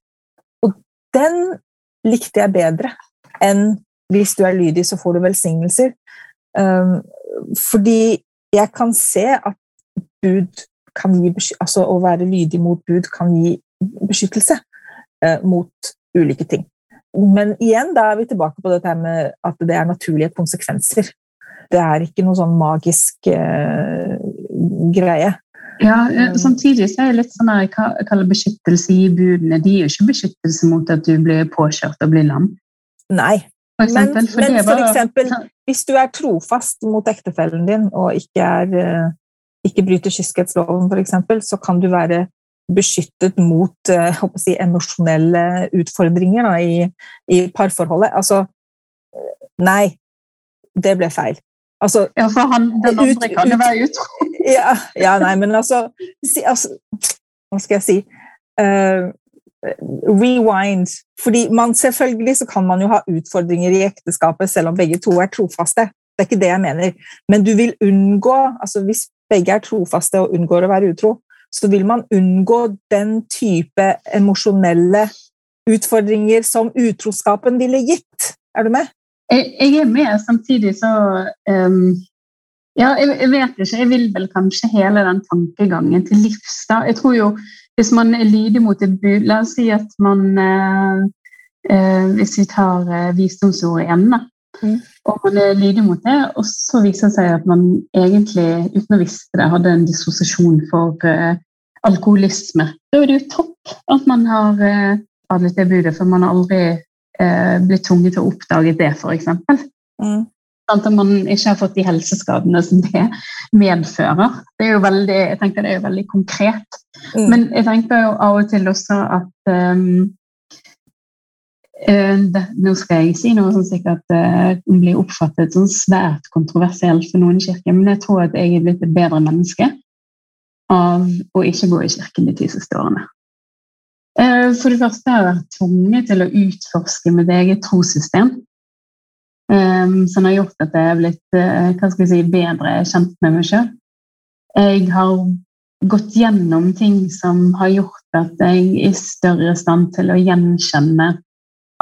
Og den likte jeg bedre enn 'hvis du er lydig, så får du velsignelser'. Um, fordi jeg kan se at bud kan gi altså å være lydig mot bud kan gi beskyttelse eh, mot ulike ting. Men igjen, da er vi tilbake på dette med at det er naturlige konsekvenser. Det er ikke noe sånn magisk eh, greie. Ja, eh, Samtidig så er det litt sånn jeg kaller beskyttelse i budene. De er jo ikke beskyttelse mot at du blir påkjørt og blir lam. Nei, for eksempel, men, for, men for eksempel, hvis du er trofast mot ektefellen din og ikke, er, eh, ikke bryter kyskhetsloven, f.eks., så kan du være beskyttet mot uh, si, emosjonelle utfordringer da, i, i, parforholdet. Altså Nei, det ble feil. Altså, ja, for han, den andre ut, kan jo være utro. Ja, ja, nei, men altså, si, altså, Hva skal jeg si? Uh, rewind. Fordi man selvfølgelig så kan man jo ha utfordringer i ekteskapet selv om begge to er trofaste. Det er ikke det jeg mener. Men du vil unngå, altså hvis begge er trofaste og unngår å være utro, så vil man unngå den type emosjonelle utfordringer som utroskapen ville gitt. Er du med? Jeg, jeg er med, samtidig så um, Ja, jeg, jeg, vet ikke. Jeg vil vel kanskje hele den tankegangen til livs. da. Jeg tror jo hvis man er lydig mot et bud La oss si at man uh, uh, Hvis vi tar uh, visdomsordet igjen, da. Mm. Og man er lydig mot det, og så viser det seg at man egentlig, uten å visste det, hadde en dissosiasjon for alkoholisme. Da er det jo topp at man har adlet det budet, for man har aldri blitt tvunget til å oppdage det, f.eks. Mm. At man ikke har fått de helseskadene som det medfører. Det er jo veldig, jeg tenker det er jo veldig konkret. Mm. Men jeg tenker jo av og til også at um, Nå skal jeg si noe som sikkert uh, blir oppfattet som svært kontroversielt for noen kirker, men jeg tror at jeg er blitt et bedre menneske av å ikke gå i kirken de ti siste årene. Uh, for det første har jeg vært tvunget til å utforske mitt eget trossystem. Som har gjort at jeg er blitt jeg si, bedre kjent med meg sjøl. Jeg har gått gjennom ting som har gjort at jeg er i større stand til å gjenkjenne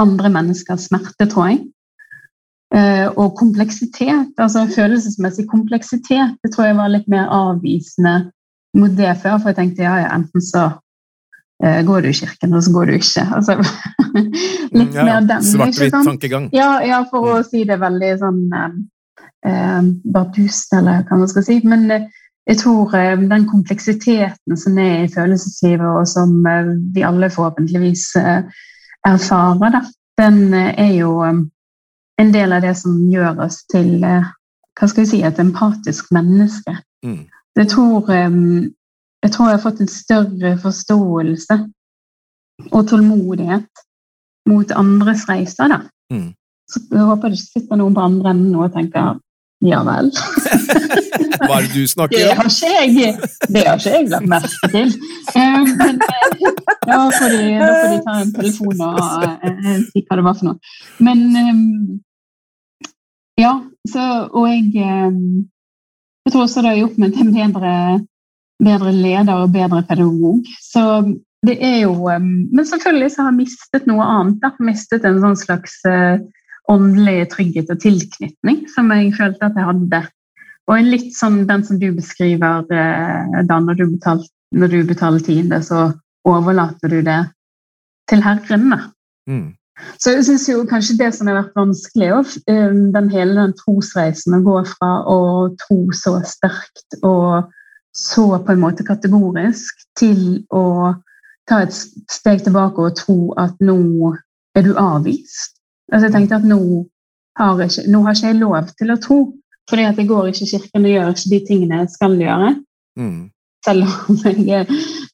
andre menneskers smerte, tror jeg. Uh, og kompleksitet, altså følelsesmessig kompleksitet, det tror jeg var litt mer avvisende mot det før. For jeg tenkte ja, ja, enten så uh, går du i kirken, eller så går du ikke. Altså, litt ja, mer den. Svart-hvitt tankegang. Ja, ja, for å mm. si det veldig sånn eh, bardust, eller hva man skal si. Men jeg tror eh, den kompleksiteten som er i følelseslivet, og som eh, vi alle forhåpentligvis erfarer, da, den er jo um, en del av det som gjør oss til hva skal jeg si, et empatisk menneske. Mm. Jeg, tror, jeg tror jeg har fått en større forståelse og tålmodighet mot andres reiser. da. Mm. Så jeg håper det ikke sitter noen på andre enden og tenker ja vel. Hva er det du snakker om? Det har ikke jeg, det har ikke jeg lagt merke til. Eh, men eh, ja, får de, da får de ta en telefon og uh, si hva det var for noe. Men ja, så Og jeg Jeg tror også det har gjort meg til en bedre, bedre leder og bedre pedagog. Så det er jo Men selvfølgelig så har jeg mistet noe annet. Da. Mistet en sånn slags åndelig trygghet og tilknytning som jeg følte at jeg hadde. Og en litt sånn den som du beskriver, uh, da når du, betaler, når du betaler tiende, så overlater du det til Herren. Mm. Så jeg syns kanskje det som har vært vanskelig, den hele den trosreisen, å gå fra å tro så sterkt og så på en måte kategorisk til å ta et steg tilbake og tro at nå er du avvist. Altså jeg tenkte at nå har, ikke, nå har ikke jeg lov til å tro, fordi at det går ikke i kirken og gjør ikke de tingene jeg skal gjøre. Mm. Selv om jeg,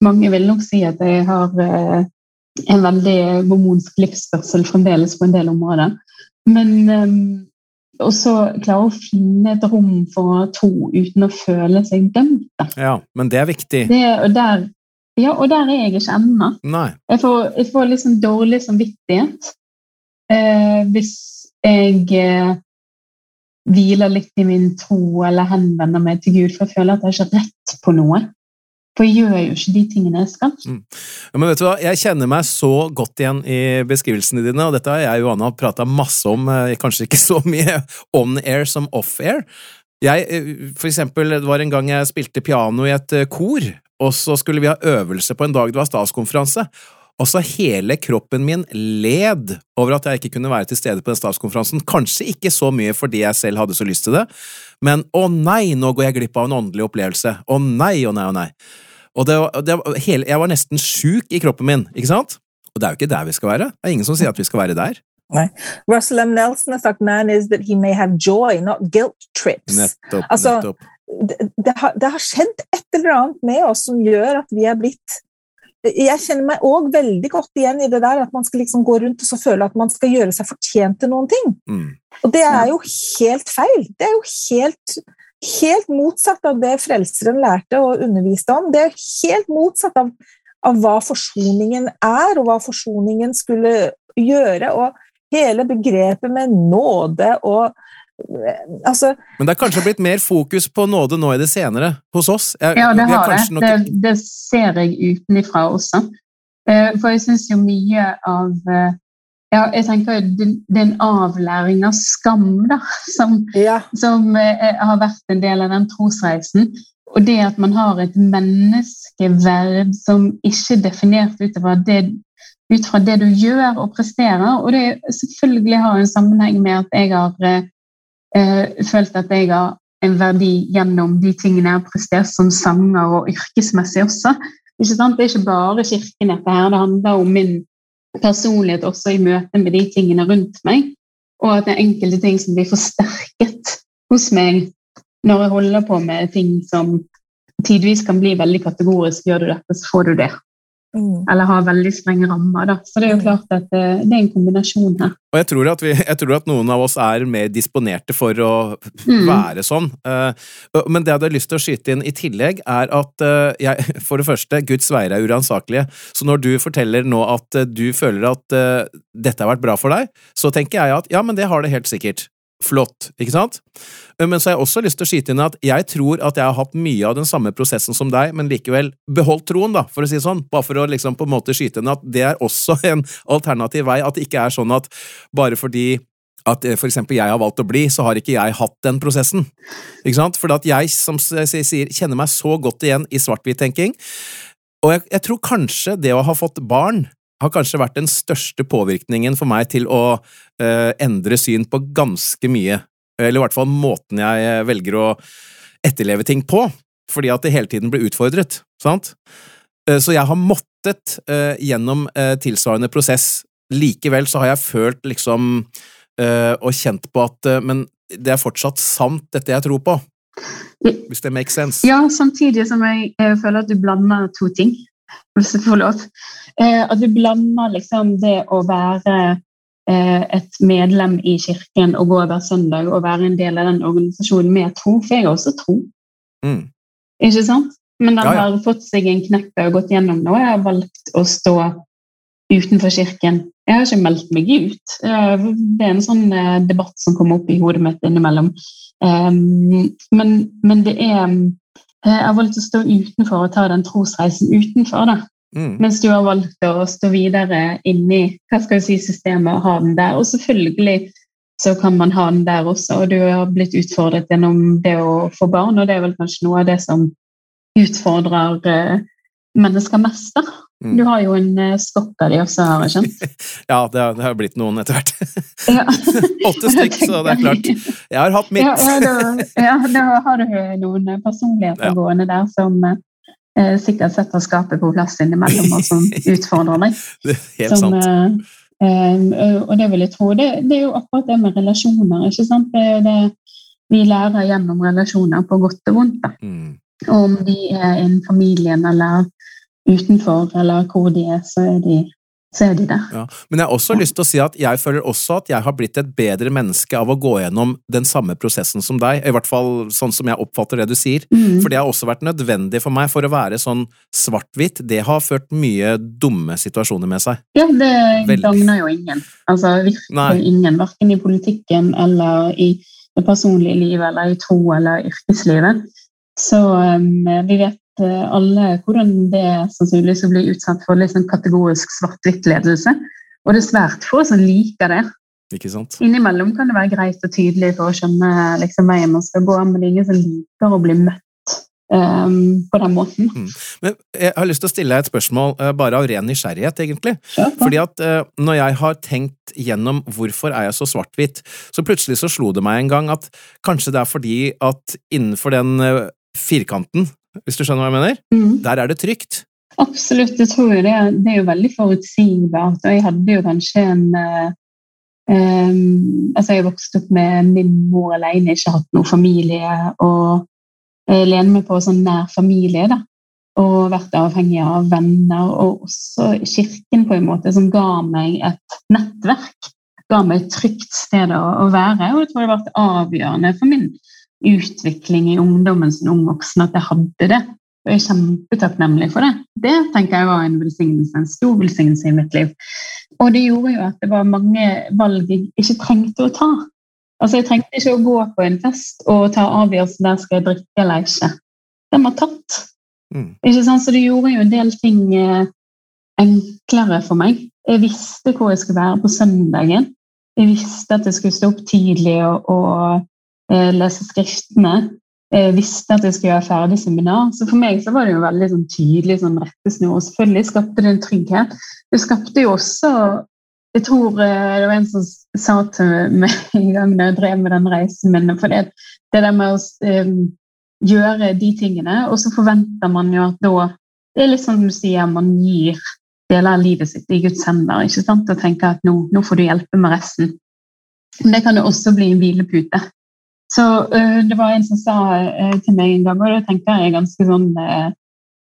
mange vil nok si at jeg har eh, en veldig mormonsk livsførsel fremdeles på en del områder. Men um, også klare å finne et rom for å tro uten å føle seg dømt. Ja, men det er viktig. Det, og der ja, og der er jeg ikke ennå. Jeg får, jeg får liksom dårlig samvittighet eh, hvis jeg eh, hviler litt i min tro eller henvender meg til Gud, for jeg føler at jeg ikke har rett på noe. For jeg gjør jo ikke de tingene jeg skal. Mm. Ja, men vet du hva, Jeg kjenner meg så godt igjen i beskrivelsene dine, og dette har jeg og Johanna prata masse om, eh, kanskje ikke så mye on air som off air. Jeg, eh, for eksempel, det var en gang jeg spilte piano i et eh, kor, og så skulle vi ha øvelse på en dag det var statskonferanse. Og så hele kroppen min led over at jeg ikke kunne være til stede på den statskonferansen. Kanskje ikke så mye fordi jeg selv hadde så lyst til det, men å nei, nå går jeg glipp av en åndelig opplevelse. Å nei, å nei, å nei. Og det, det, hele, jeg var nesten sjuk i kroppen min, ikke sant? Og det er jo ikke der vi skal være. Det er ingen som sier at vi skal være der. Nei. Russell M. Nelson har sagt man is that he may have joy, not guilt trips. Nettopp, altså, nettopp det, det, har, det, har, skjedd et eller annet med oss som gjør at vi er blitt Jeg kjenner meg òg veldig godt igjen i det der at man skal liksom gå rundt og så føle at man skal gjøre seg fortjent til noen ting. Mm. Og det er jo helt feil. Det er jo helt, helt motsatt av det Frelseren lærte og underviste om. Det er helt motsatt av, av hva forsoningen er, og hva forsoningen skulle gjøre. og hele begrepet med nåde og Altså, Men det er kanskje blitt mer fokus på nåde nå i det senere hos oss? Jeg, Ja, det har det. nok- det. Det ser jeg utenifra også. Eh, For jeg syns jo mye av eh, ja, jeg tenker jo det, det er en avlæring av skam da, som, ja. som eh, har vært en del av den trosreisen. Og det at man har et menneskeverd som ikke er definert ut fra det, ut fra det du gjør og presterer. Og det selvfølgelig har en sammenheng med at jeg har eh, eh, følt at jeg har en verdi gjennom de tingene jeg har prestert som sanger og yrkesmessig også. Ikke sant? Det er ikke bare kirken dette her, det handler om min personlighet også i møte med de tingene rundt meg. Og at det er enkelte ting som blir forsterket hos meg når jeg holder på med ting som tidvis kan bli veldig kategorisk. Gjør du dette, så får du det. Mm. Eller har veldig strenge rammer. Da. Så det er jo klart at det, det er en kombinasjon her. Og jeg tror, at vi, jeg tror at noen av oss er mer disponerte for å Mm. være sånn. Eh, Men det jeg hadde lyst til å skyte inn i tillegg, er at eh, jeg, for det første, Guds veier er uransakelige. Så når du forteller nå at eh, du føler at eh, dette har vært bra for deg, så tenker jeg at ja, men det har det helt sikkert. Flott, ikke sant? Eh, Men så har jeg også lyst til å skyte inn at jeg tror at jeg har hatt mye av den samme prosessen som deg, men likevel beholdt troen, da, for å si det sånn. Bare for å liksom på en måte skyte inn at det er også en alternativ vei. At det ikke er sånn at bare fordi at eh, for eksempel jeg har valgt å bli, så har ikke jeg hatt den prosessen. Ikke sant? For at jeg, som jeg sier, kjenner meg så godt igjen i svart-hvit-tenking. Og jeg, jeg tror kanskje det å ha fått barn har kanskje vært den største påvirkningen for meg til å eh, endre syn på ganske mye. Eller i hvert fall måten jeg eh, velger å etterleve ting på. Fordi at det hele tiden blir utfordret. Sant? Eh, så jeg har måttet eh, gjennom eh, tilsvarende prosess. Likevel så har jeg følt liksom eh, og kjent på at Men det er fortsatt sant, dette jeg tror på. Hvis det makes sense. Ja, samtidig som jeg, jeg føler at du blander to ting. Hvis jeg får lov. Eh, at vi blander liksom det å være eh, et medlem i kirken og gå hver søndag og være en del av den organisasjonen med tro, for jeg har også tro. Mm. Ikke sant? Men den Ja, ja. har fått seg en knekk og gått gjennom nå. Jeg har valgt å stå utenfor kirken. Jeg har ikke meldt meg ut. Eh, Det er en sånn debatt som kommer opp i hodet mitt innimellom. Um, Men, men det er Jeg har valgt å stå utenfor og ta den trosreisen utenfor. da. Mm. Mens du har valgt å stå videre inni hva skal si, systemet og ha den der. Og selvfølgelig så kan man ha den der også, og du har blitt utfordret gjennom det å få barn, og det er vel kanskje noe av det som utfordrer eh, mennesker mest. da. Mm. Du har jo en eh, skokk av de også, har jeg skjønt. Ja, det har, det har blitt noen etter hvert. Åtte stykk, så det er klart. Jeg har hatt mitt. Ja, da, ja, da har du noen personligheter Ja. gående der som eh, sikkert setter skapet på plass innimellom, og som utfordrer deg. Det helt som, sant. eh, eh, og det vil jeg tro. Det, det er jo akkurat det med relasjoner. ikke sant? Det det vi lærer gjennom relasjoner, på godt og vondt. da. Mm. Om de er innen familien eller utenfor, eller hvor de er, så er de, så er de der. Ja. Men jeg har også lyst til å si at jeg føler også at jeg har blitt et bedre menneske av å gå gjennom den samme prosessen som deg, i hvert fall sånn som jeg oppfatter det du sier. Mm. For det har også vært nødvendig for meg for å være sånn svart-hvitt. Det har ført mye dumme situasjoner med seg. Ja, det Veldig. gagner jo ingen. Altså virkelig Nei. ingen, Verken i politikken eller i det personlige livet eller i tro eller yrkeslivet. Så um, vi vet alle hvordan det sannsynligvis å bli utsatt for litt sånn kategorisk svart-hvitt-ledelse. Og det er svært få som liker det. Ikke sant? Innimellom kan det være greit og tydelig for å skjønne liksom, veien man skal gå, men det er ingen som liker å bli møtt um, på den måten. Men jeg har lyst til å stille deg et spørsmål, eh, bare av ren nysgjerrighet, egentlig. Ja. Fordi at uh, når jeg har tenkt gjennom hvorfor er jeg så svart-hvitt, så plutselig så slo det meg en gang at kanskje det er fordi at innenfor den uh, firkanten, hvis du skjønner hva jeg mener, Mm. der er det trygt. Absolutt, jeg tror jo det, det er jo veldig forutsigbart. Og jeg hadde jo kanskje en eh, Altså, jeg vokste opp med min mor alene, ikke hatt noe familie, og jeg lener meg på sånn nær familie, da. Og vært avhengig av venner, og også kirken på en måte, som ga meg et nettverk. Ga meg et trygt sted å, å være, og jeg tror det har vært avgjørende for min utvikling i ungdommen som ung voksen at jeg hadde det. Og jeg er kjempetakknemlig for det. Det tenker jeg var en velsignelse, en stor velsignelse i mitt liv. Og det gjorde jo at det var mange valg jeg ikke trengte å ta. Altså, Jeg trengte ikke å gå på en fest og ta avgjørelsen der skal jeg drikke eller ikke. Den var tatt. Mm. Ikke sant? Så det gjorde jo en del ting eh, enklere for meg. Jeg visste hvor jeg skulle være på søndagen. Jeg visste at jeg skulle stå opp tidlig og, og lese skriftene. Jeg visste at jeg skulle gjøre ferdig seminar. Så for meg så var det jo veldig sånn tydelig sånn rettesnor. Og selvfølgelig skapte det en trygghet. Det skapte jo også Jeg tror eh, det var en som sa til meg en gang da jeg drev med den reisen min For det, det der med å gjøre de tingene, og så forventer man jo at da Det er litt sånn som du sier, man gir deler av livet sitt i Guds hender ikke sant? og tenker at nå, nå får du hjelpe med resten. Men det kan jo også bli en hvilepute. Så uh, det var en som sa uh, til meg en gang, og da tenkte jeg ganske sånn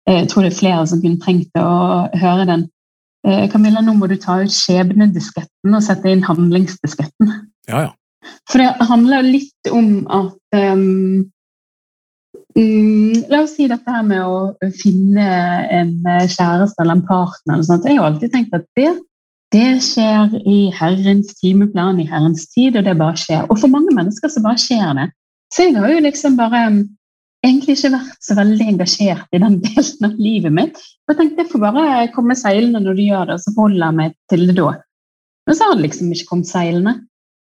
Jeg tror det er flere som kunne trengt å høre den. Camilla, nå må du ta ut skjebnedisketten og sette inn handlingsdisketten. Ja, ja. For det handler litt om at um, Mm, la oss si dette her med å finne en kjæreste eller en partner. Eller sånt. Jeg har alltid tenkt at det, det skjer i Herrens timeplan, i Herrens tid, og det bare skjer. Og for mange mennesker så bare skjer det. Så jeg har jo liksom bare um, egentlig ikke vært så veldig engasjert i den delen av livet mitt. Jeg tenkte jeg får bare komme seilende når du gjør det, og så holder jeg meg til det da. Men så har det liksom ikke kommet seilende.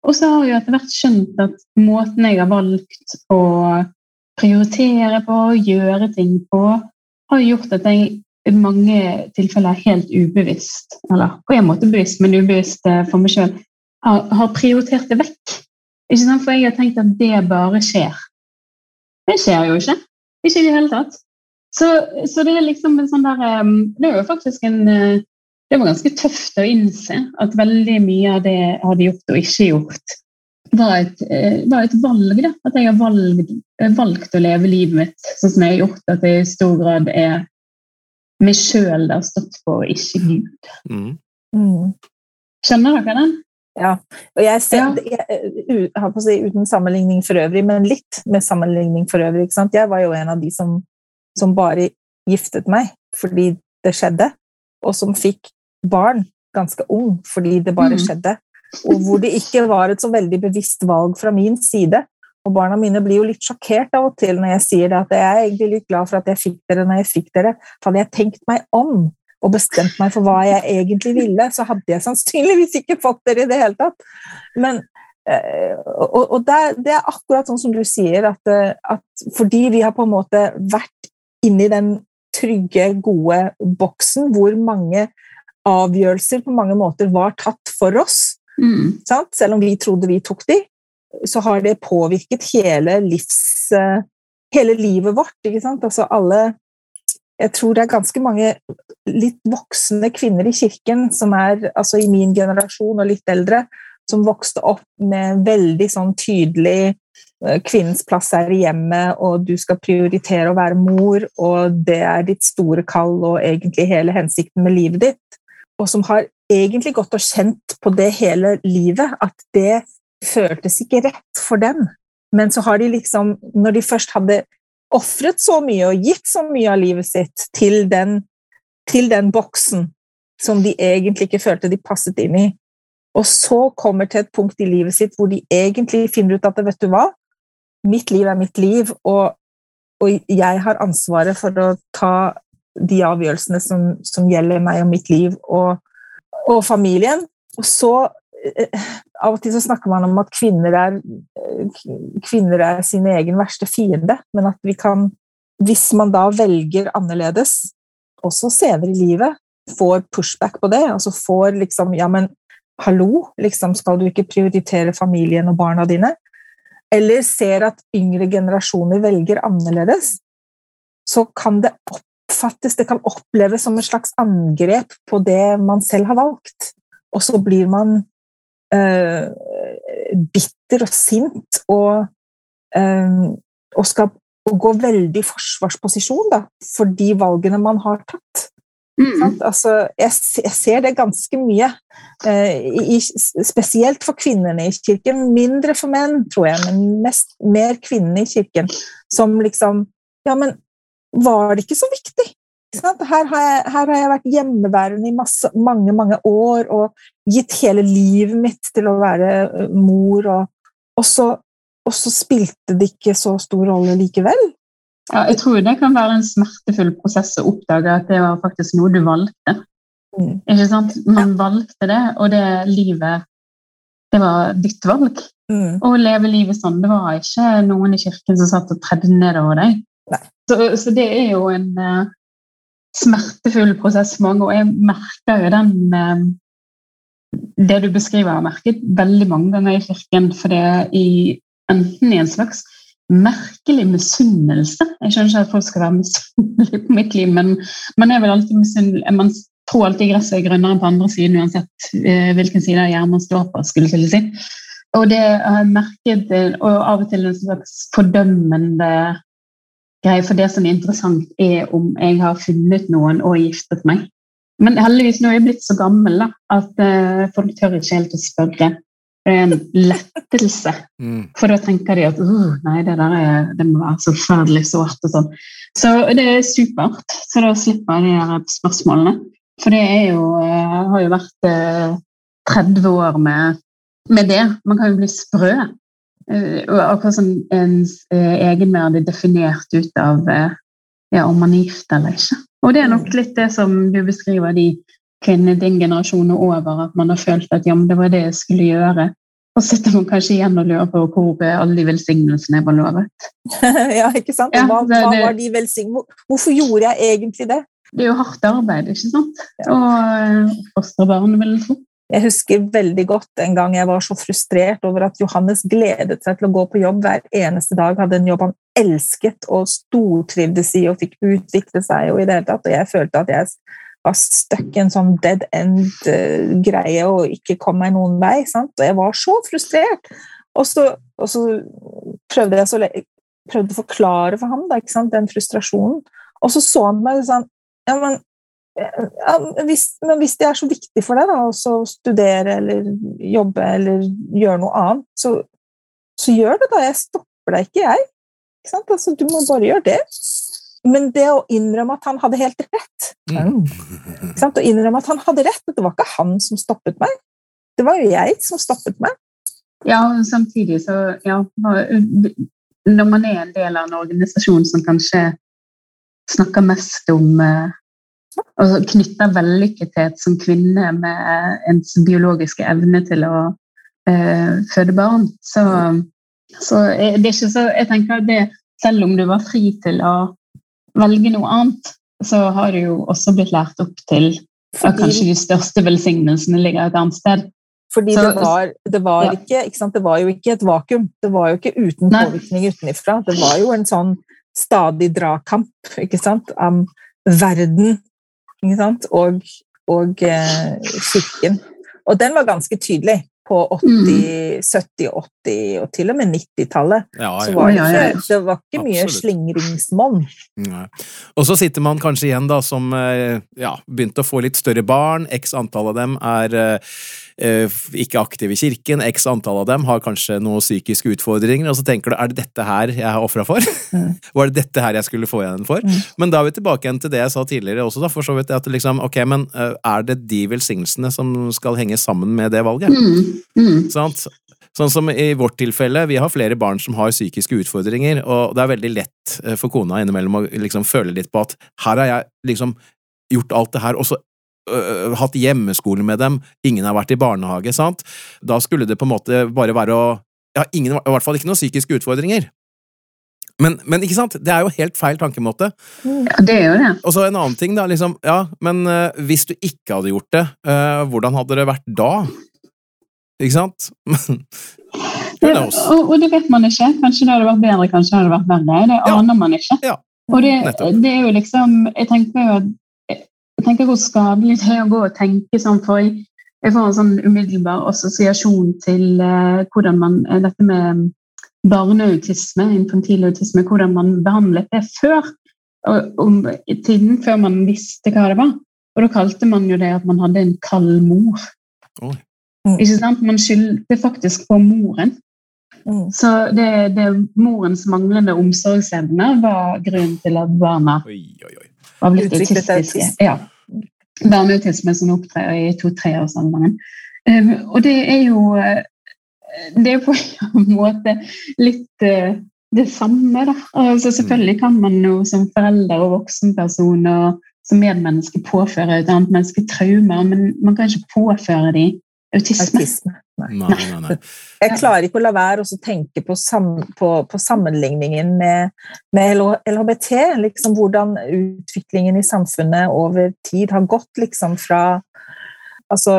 Og så har jeg jo etter hvert skjønt at måten jeg har valgt å prioritere på, gjøre ting på, har gjort at jeg i mange tilfeller helt ubevisst, eller på en måte bevisst, men ubevisst eh, for meg sjøl, har, har, prioritert det vekk. Ikke sant? For jeg har tenkt at det bare skjer. Det skjer jo ikke. Ikke i det hele tatt. Så, så, det er liksom en sånn der ehm, Det er jo faktisk en eh, Det var ganske tøft å innse at veldig mye av det jeg hadde gjort og ikke gjort, var et, eh, var et valg. Da. At jeg har valgt, eh, valgt, å leve livet mitt sånn som jeg har gjort. At det i stor grad er meg sjøl det har stått for, ikke Gud. Mm. Mm. Skjønner dere den? Ja. Og jeg ser, Ja. jeg, jeg, har på å si, uten sammenligning for øvrig, men litt med sammenligning for øvrig. Ikke sant? Jeg var jo en av de som, som bare giftet meg fordi det skjedde, og som fikk barn ganske ung fordi det bare Mm. skjedde. Og hvor det ikke var et så veldig bevisst valg fra min side. Og barna mine blir jo litt sjokkert av og til når jeg sier det, at jeg er egentlig litt glad for at jeg fikk dere når jeg fikk dere. For hadde jeg tenkt meg om og bestemt meg for hva jeg egentlig ville, så hadde jeg sannsynligvis ikke fått dere i det hele tatt. Men, eh, og og det, det er akkurat sånn som du sier, at, eh, at fordi vi har på en måte vært inni den trygge, gode boksen hvor mange avgjørelser på mange måter var tatt for oss, Mm. sant? selv om vi trodde vi tok de, så har det påvirket hele, livs, eh, hele livet vårt. Ikke sant? Altså alle Jeg tror det er ganske mange litt voksne kvinner i kirken som er altså i min generasjon og litt eldre, som vokste opp med veldig sånn tydelig eh, Kvinnens plass er i hjemmet, og du skal prioritere å være mor, og det er ditt store kall og egentlig hele hensikten med livet ditt. Og som har egentlig gått og kjent på det hele livet, at det føltes ikke rett for dem. Men så har de liksom, når de først hadde ofret så mye og gitt så mye av livet sitt til den, til den boksen som de egentlig ikke følte de passet inn i, og så kommer til et punkt i livet sitt hvor de egentlig finner ut at vet du hva, mitt liv er mitt liv, og, og jeg har ansvaret for å ta de avgjørelsene som, som gjelder meg og mitt liv og, og familien. Og så Av og til så snakker man om at kvinner er, eh, kvinner er sin egen verste fiende, men at vi kan, hvis man da velger annerledes, også senere i livet, får pushback på det, altså får liksom Ja, men hallo, liksom, skal du ikke prioritere familien og barna dine? Eller ser at yngre generasjoner velger annerledes, så kan det oppfattes, det kan oppleves som et slags angrep på det man selv har valgt. Og så blir man øh, bitter og sint og, uh, og skal gå veldig i forsvarsposisjon da, for de valgene man har tatt. Mm. Sant? Altså, jeg, jeg ser det ganske mye, uh, i, spesielt for kvinnene i kirken. Mindre for menn, tror jeg, men mest, mer kvinnene i kirken. Som liksom Ja, men var det ikke så viktig? Her, har jeg, her har jeg vært hjemmeværende i masse, mange mange år og gitt hele livet mitt til å være mor og, og så, og så spilte det ikke så stor rolle likevel. Ja, jeg tror det kan være en smertefull prosess å oppdage at det var faktisk noe du valgte. Mm. Ikke sant? Man valgte det, og det livet Det var ditt valg. Mm. Å leve livet sånn. Det var ikke noen i kirken som satt og tredde nedover deg. Så, så det er jo en eh, smertefull prosess for mange, og jeg merker jo den eh, Det du beskriver, har merket veldig mange ganger i kirken, for det er i, enten i en slags merkelig misunnelse. Jeg skjønner ikke at folk skal være misunnelige på mitt liv, men man er vel alltid misunnelig Man tror alltid gresset er grønnere på andre siden, uansett eh, hvilken side av hjernen man står på. skulle til å si. Og det har jeg merket, eh, og av og til en slags fordømmende greie, for det som er interessant, er om jeg har funnet noen og giftet meg. Men heldigvis nå er jeg blitt så gammel da, at uh, folk tør ikke helt å spørre. Det er en lettelse. Mm. For da tenker de at uh, nei, det der er, det må være så forferdelig sårt og sånn. Så det er supert. Så da slipper jeg de der spørsmålene. For det er jo, eh, har jo vært uh, 30 år med, med det. Man kan jo bli sprø. Eh, akkurat som ens eh, egenverd er definert ut av eh, ja, om man er gift eller ikke. Og det er nok litt det som du beskriver de kvinnene din generasjon og over, at man har følt at ja, men det var det jeg skulle gjøre. Og så sitter man kanskje igjen og lurer på hvor alle de velsignelsene var lovet. ja, ikke sant? Ja, hva, hva det- var de velsign... Hvorfor gjorde jeg egentlig det? Det er jo hardt arbeid, ikke sant? Og eh, barn, vil jeg tro. Jeg husker veldig godt en gang jeg var så frustrert over at Johannes gledet seg til å gå på jobb hver eneste dag, hadde en jobb han elsket og stortrivdes i og fikk utvikle seg og i det hele tatt, og jeg følte at jeg var stuck i en sånn dead end-greie og ikke kom meg noen vei, sant? og jeg var så frustrert. Og så, og så prøvde jeg så prøvde å forklare for ham da, den frustrasjonen, og så så han meg sånn, ja, men hvis, men hvis det er så viktig for deg da, å studere eller jobbe eller gjøre noe annet, så, så gjør det da. Jeg stopper deg ikke, jeg. Ikke sant? Altså, du må bare gjøre det. Men det å innrømme at han hadde helt rett Mm. ikke sant? Å innrømme at han hadde rett, at det var ikke han som stoppet meg. Det var jo jeg som stoppet meg. Ja, og samtidig så ja, Når man er en del av en organisasjon som kanskje snakker mest om eh, Altså knytter vellykkethet som kvinne med ens biologiske evne til å eh, føde barn, så, så er det ikke så Jeg tenker at det, selv om du var fri til å velge noe annet, så har du jo også blitt lært opp til at kanskje de største velsignelsene ligger et annet sted. Fordi Så- det var, det, var Ja. ikke, ikke det var jo ikke et vakuum. Det var jo ikke uten påvirkning utenfra. Det var jo en sånn stadig dragkamp ikke sant? av verden? Og, og eh, kirken. Og den var ganske tydelig på 80-, 70-, 80- og til og med 90-tallet. Ja, Så ja. var det, ikke, det var ikke mye Absolutt. slingringsmonn. Og så sitter man kanskje igjen da som eh, ja, begynte å få litt større barn, x antall av dem er eh, ikke aktive i kirken, x antall av dem har kanskje noen psykiske utfordringer, og så tenker du er det dette her jeg har ofra for? Mm. Var det dette her jeg skulle få igjen for? Mm. Men da er vi tilbake igjen til det jeg sa tidligere også, da, for så vidt, at liksom, ok, men eh, er det de velsignelsene som skal henge sammen med det valget? Mm, mm. Sant? Sånn som i vårt tilfelle, vi har flere barn som har psykiske utfordringer, og det er veldig lett eh, for kona innimellom å liksom føle litt på at her har jeg liksom gjort alt det her, og så øh, hatt hjemmeskole med dem, ingen har vært i barnehage, sant? Da skulle det på en måte bare være å Ja, ingen, i hvert fall ikke noen psykiske utfordringer. Men, men ikke sant, det er jo helt feil tankemåte. Ja, det er jo det. Og så en annen ting, da, liksom, ja, men uh, hvis du ikke hadde gjort det, uh, hvordan hadde det vært da? Ikke sant? det. Og, og det vet man ikke. Kanskje det hadde vært bedre, kanskje det hadde vært verre. Det Ja. aner man ikke. Ja, Og det, det er jo liksom Jeg tenker jo at jeg tenker hvor skadelig det er å gå og tenke sånn, for jeg, jeg får en sånn umiddelbar assosiasjon til eh, hvordan man eh, Dette med barneautisme, infantil autisme, hvordan man behandlet det før. Og, om tiden før man visste hva det var. Og da kalte man jo det at man hadde en kald mor. Oh. Mm. Ikke sant? Man skyldte faktisk på moren. Mm. Så det, det morens manglende omsorgsevne var grunnen til at barna Oi, oi, oi. Var blitt Utviklet autistiske. Ja. Ja. Barneautisme som opptrer i to-treårsalderen. Um, og det er jo eh, det er på en måte litt uh, det samme, da. Altså, selvfølgelig kan man jo som forelder og voksenperson og som medmenneske påføre et annet menneske traumer, men man kan ikke påføre dem autisme. autisme. Nei. Nei, nei, Jeg klarer ikke å la være å tenke på, sam, på, på sammenligningen med, med, LHBT. Liksom hvordan utviklingen i samfunnet over tid har gått liksom fra Altså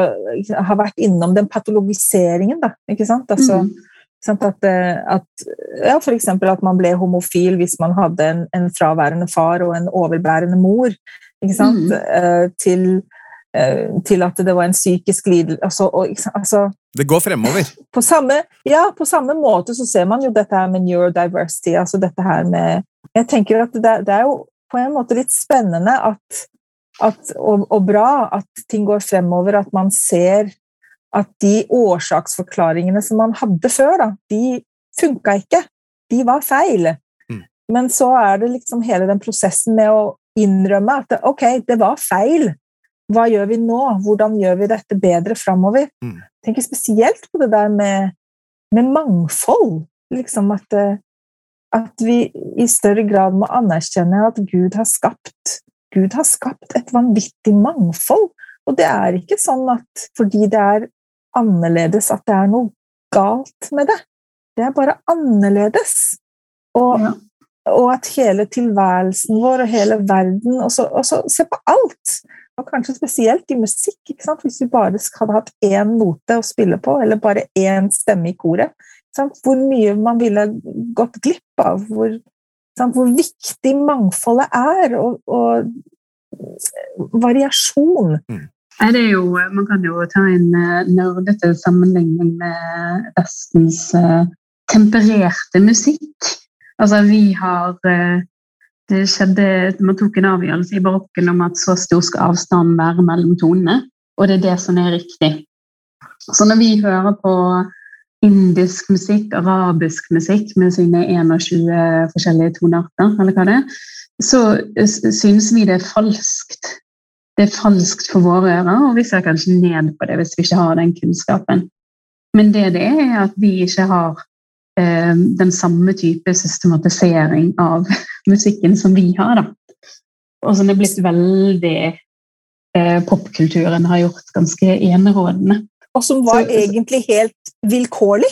har vært innom den patologiseringen, da. Ikke sant? Altså, mm. At, eh, at, ja, for eksempel at man ble homofil hvis man hadde en, en fraværende far og en overbærende mor. Ikke sant? Mm. Uh, til til at det var en psykisk lidelse altså, altså, Det går fremover? På samme, ja, på samme måte så ser man jo dette her med neurodiversity. altså dette her med Jeg tenker at det, det er jo på en måte litt spennende at, at, og, og, bra at ting går fremover, at man ser at de årsaksforklaringene som man hadde før, da, de funka ikke. De var feil. Mm. Men så er det liksom hele den prosessen med å innrømme at ok, det var feil, hva gjør vi nå? Hvordan gjør vi dette bedre framover? Mm. tenker spesielt på det der med, med mangfold. Liksom at, eh, at, vi i større grad må anerkjenne at Gud har skapt Gud har skapt et vanvittig mangfold. Og det er ikke sånn at fordi det er annerledes, at det er noe galt med det. Det er bare annerledes. Og, ja. og at hele tilværelsen vår og hele verden og så, og så Se på alt! Og kanskje spesielt i musikk. Hvis vi bare hadde hatt én note å spille på, eller bare én stemme i koret. Hvor mye man ville gått glipp av. Hvor, hvor viktig mangfoldet er, og, og variasjon. Mm. Det jo, man kan jo ta en uh, nerdete sammenligning med Vestens uh, tempererte musikk. Altså, vi har uh, det skjedde, Man tok en avgjørelse i barokken om at så stor skal avstanden være mellom tonene, og det er det som er riktig. Så når vi hører på indisk musikk, arabisk musikk med sine 21 forskjellige tonearter, eller hva det er, så synes vi det er falskt. Det er falskt for våre ører, og vi ser kanskje ned på det hvis vi ikke har den kunnskapen. Men det det er, er at vi ikke har den samme type systematisering av musikken som vi har. Da. Og som er blitt veldig eh, Popkulturen har gjort ganske enerådende. Og som var Så, egentlig helt vilkårlig?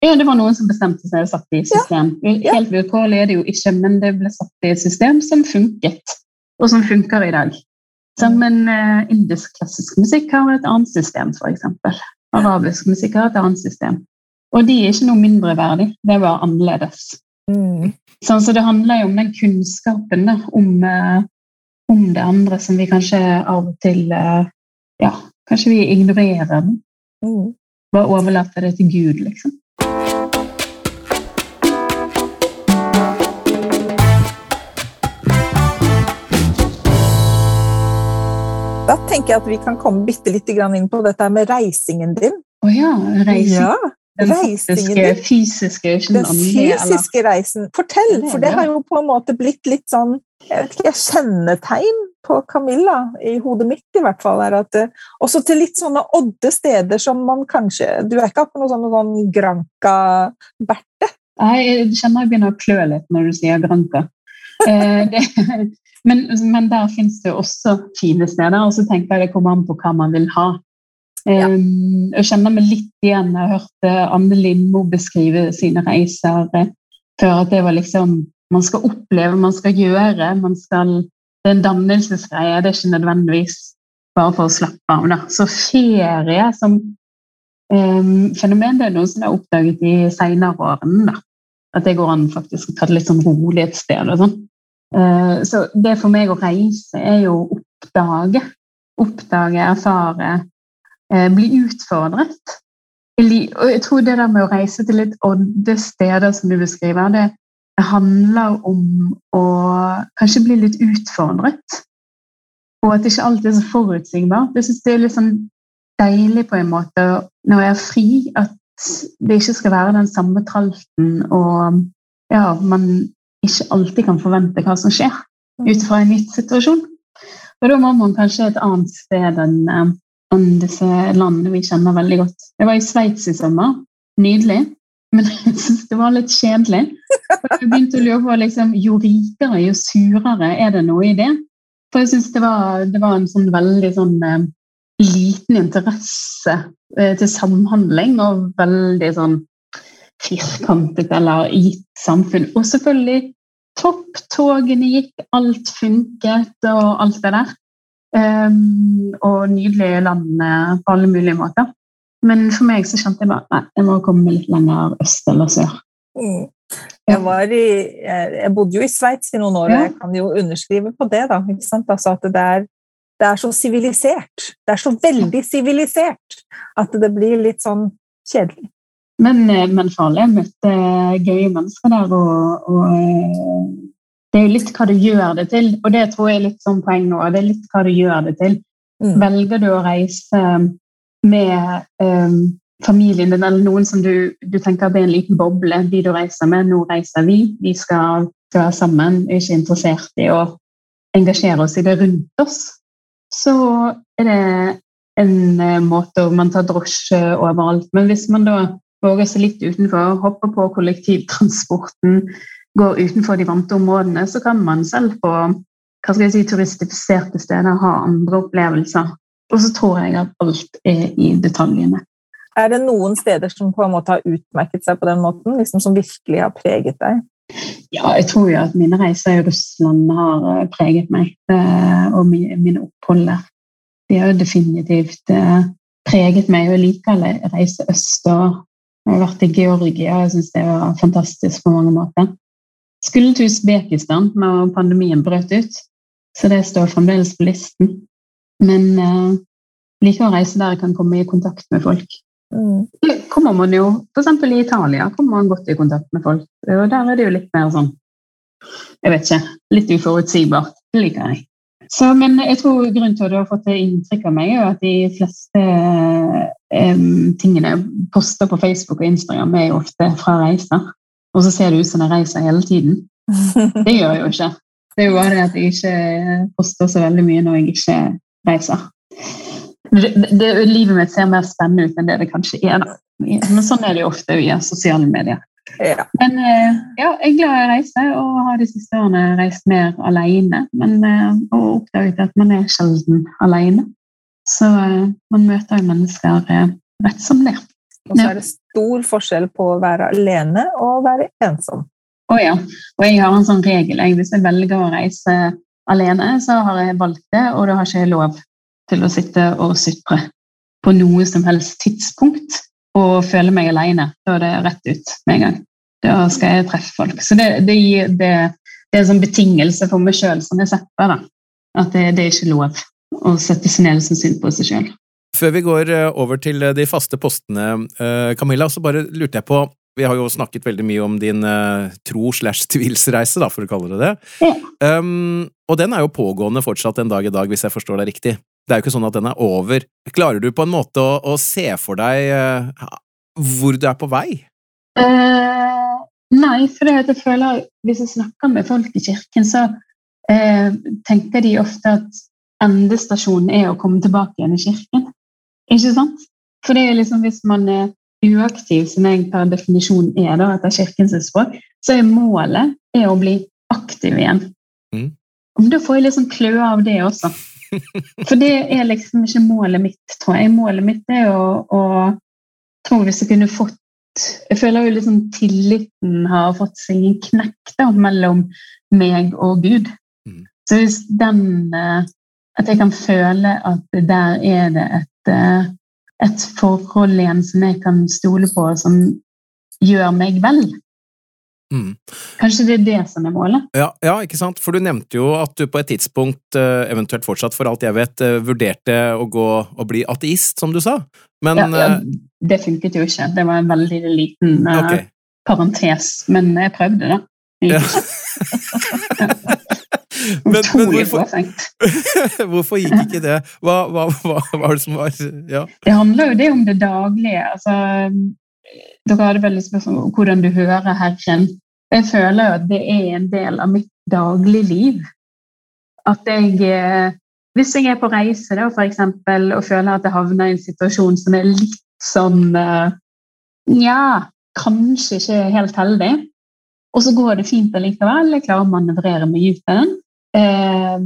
Ja, det var noen som bestemte seg og satt i system. Ja. Helt vilkårlig er det jo ikke, men det ble satt i et system som funket, og som funker i dag. Som en men uh, indisk klassisk musikk har et annet system, f.eks. Arabisk musikk har et annet system. Og de er ikke noe mindre verdig, det er bare annerledes. Mm. Sånn, så det handler jo om den kunnskapen da, om, eh, om, det andre som vi kanskje av og til eh, Ja, kanskje vi ignorerer den. Mm. Bare overlater det til Gud, liksom. Da tenker jeg at vi kan komme bitte litt inn på dette med reisingen din. Å oh ja, reising. Ja. Den fysiske, fysiske, den fysiske reisen. Fortell, for det har jo på en måte blitt litt sånn jeg vet ikke, kjennetegn på Camilla, i hodet mitt i hvert fall, er at eh, også til litt sånne odde steder som man kanskje Du er ikke akkurat noe sånn, sånn Granca-Berthe? Jeg kjenner jeg begynner å klø litt når du sier Granca. Eh, det, men, men, der fins det også fine steder, og så tenker jeg det kommer an på hva man vil ha. Ja. Um, jeg kjenner meg litt igjen. Jeg hørte Anne Lindmo beskrive sine reiser eh, før. At det var liksom Man skal oppleve, man skal gjøre. man skal, Det er en dannelsesgreie. Det er ikke nødvendigvis bare for å slappe av. Da. Så ferie som um, fenomen det er noe som jeg har oppdaget i seinere årene. Da. At det går an faktisk å ta det litt sånn rolig et sted. og sånn. Uh, så det for meg å reise er jo å oppdage. Oppdage, erfare, Eh, bli utfordret. Og jeg tror det der med å reise til litt odde steder, som du beskriver, det handler om å kanskje bli litt utfordret. Og at ikke alltid er så forutsigbart. Jeg syns det er litt sånn deilig på en måte når jeg er fri, at det ikke skal være den samme tralten, og ja, man ikke alltid kan forvente hva som skjer ut fra en gitt situasjon. Og da må man kanskje et annet sted enn enn disse landene vi kjenner veldig godt. Jeg var i Sveits i sommer, nydelig. Men jeg syns det var litt kjedelig. For jeg begynte å lure på liksom, Jo rikere, jo surere. Er det noe i det? For jeg syns det, det, var en sånn veldig sånn eh, liten interesse eh, til samhandling og veldig sånn firkantet eller gitt samfunn. Og selvfølgelig topptogene gikk, alt funket og alt det der. Um, og nydelige land på alle mulige måter. Men for meg så kjente jeg bare nei, jeg må komme litt lenger øst eller sør. Mm. Jeg, i, jeg, bodde jo i Sveits i noen år, og ja. jeg kan jo underskrive på det. da, altså at det er, det er så sivilisert. Det er så veldig sivilisert at det blir litt sånn kjedelig. Men, eh, men farlig. Jeg møtte gøye mennesker der, og, og, eh, det er jo litt hva du gjør det til. Og det tror jeg er litt sånn poeng nå. Det er litt hva du gjør det til. Mm. Velger du å reise med um, familien din eller noen som du, du tenker er en liten boble, de du reiser med. Nå reiser vi, vi skal, skal være sammen, er ikke interessert i å engasjere oss i det rundt oss. Så er det en uh, måte hvor man tar drosje overalt. Men hvis man da våger seg litt utenfor, hopper på kollektivtransporten, går utenfor de vante områdene, så kan man selv på hva skal jeg si, turistifiserte steder ha andre opplevelser. Og så tror jeg at alt er i detaljene. Er det noen steder som på en måte har utmerket seg på den måten, liksom som virkelig har preget deg? Ja, jeg tror jo at mine reiser i Russland har eh, preget meg, eh, og mine opphold der. De har jo definitivt eh, preget meg. Og jeg liker å reise øst. og Jeg har vært i Georgia, og syns det var fantastisk på mange måter. Skulle til Usbekistan når pandemien brøt ut, så det står fremdeles på listen. Men uh, liker å reise der jeg kan komme i kontakt med folk. Mm. kommer man jo, F.eks. i Italia kommer man godt i kontakt med folk. og Der er det jo litt mer sånn jeg vet ikke, litt uforutsigbart. Det liker jeg. Så, men jeg tror grunnen til at du har fått det inntrykk av meg, er at de fleste um, tingene jeg poster på Facebook og Instagram, er jo ofte fra reiser. Og så ser det ut som jeg reiser hele tiden. Det gjør jeg jo ikke. Det er jo bare det at jeg ikke poster så veldig mye når jeg ikke reiser. Det, det, livet mitt ser mer spennende ut enn det det kanskje er. Da. Men sånn er det jo ofte i sosiale medier. Ja. Men eh, ja, jeg er glad i å reise og har de siste årene reist mer alene. Men, eh, og oppdaget at man er sjelden alene. Så eh, man møter jo mennesker rett som det. Og så er det stor forskjell på å være alene og å være ensom. Å oh, ja. Og jeg har en sånn regel. Hvis jeg velger å reise alene, så har jeg valgt det, og da har ikke jeg lov til å sitte og sutre på noe som helst tidspunkt og føle meg alene. Da er det rett ut med en gang. Da skal jeg treffe folk. Så det, det, det, det er en sånn betingelse for meg sjøl som jeg setter. da. At det, det, er ikke lov å sette seg ned som synd på seg sjøl. Før vi går eh, over til de faste postene, eh, Camilla, så bare lurte jeg på vi har jo snakket veldig mye om din uh, tro slash tvilsreise, for å kalle det det. Ja. Um, og den er jo pågående fortsatt en dag i dag, hvis jeg forstår deg riktig. Det er jo ikke sånn at den er over. Klarer du på en måte å, å se for deg uh, hvor du er på vei? Uh, nei, for jeg føler hvis jeg snakker med folk i kirken, så tenker de ofte at endestasjonen er å komme tilbake igjen i kirken. Ikke sant? For det er liksom hvis man er uaktiv, som jeg per definisjon er da, etter kirkens språk, så er målet er å bli aktiv igjen. Mm. Da får jeg liksom kløe av det også. For det er liksom ikke målet mitt, tror jeg. Målet mitt er å, å tror Hvis jeg kunne fått Jeg føler jo liksom tilliten har fått seg en knekk da, mellom meg og Gud. Mm. Så hvis den eh, At jeg kan føle at der er det et et forhold igjen som jeg kan stole på, som gjør meg vel. Mm. Kanskje det er det som er målet? Ja, ja, ikke sant? For du nevnte jo at du på et tidspunkt, eh, eventuelt fortsatt for alt jeg vet, eh, vurderte å gå og bli ateist, som du sa. Men ja, ja, eh, Det funket jo ikke. Det var en veldig liten okay. parentes. Men jeg prøvde, da. Ja. men, men hvorfor, hvorfor, gikk ikke det? Hva, hva, hva, var det som var ja. Det handler jo det om det daglige. Altså, dere hadde veldig spørsmål om hvordan du hører Herren. Jeg føler at det er en del av mitt dagligliv. At jeg eh, Hvis jeg er på reise da, for eksempel, og føler at jeg havner i en situasjon som er litt sånn uh, Nja, kanskje ikke helt heldig. Og så går det fint allikevel. Jeg klarer å manøvrere meg ut av den. Eh,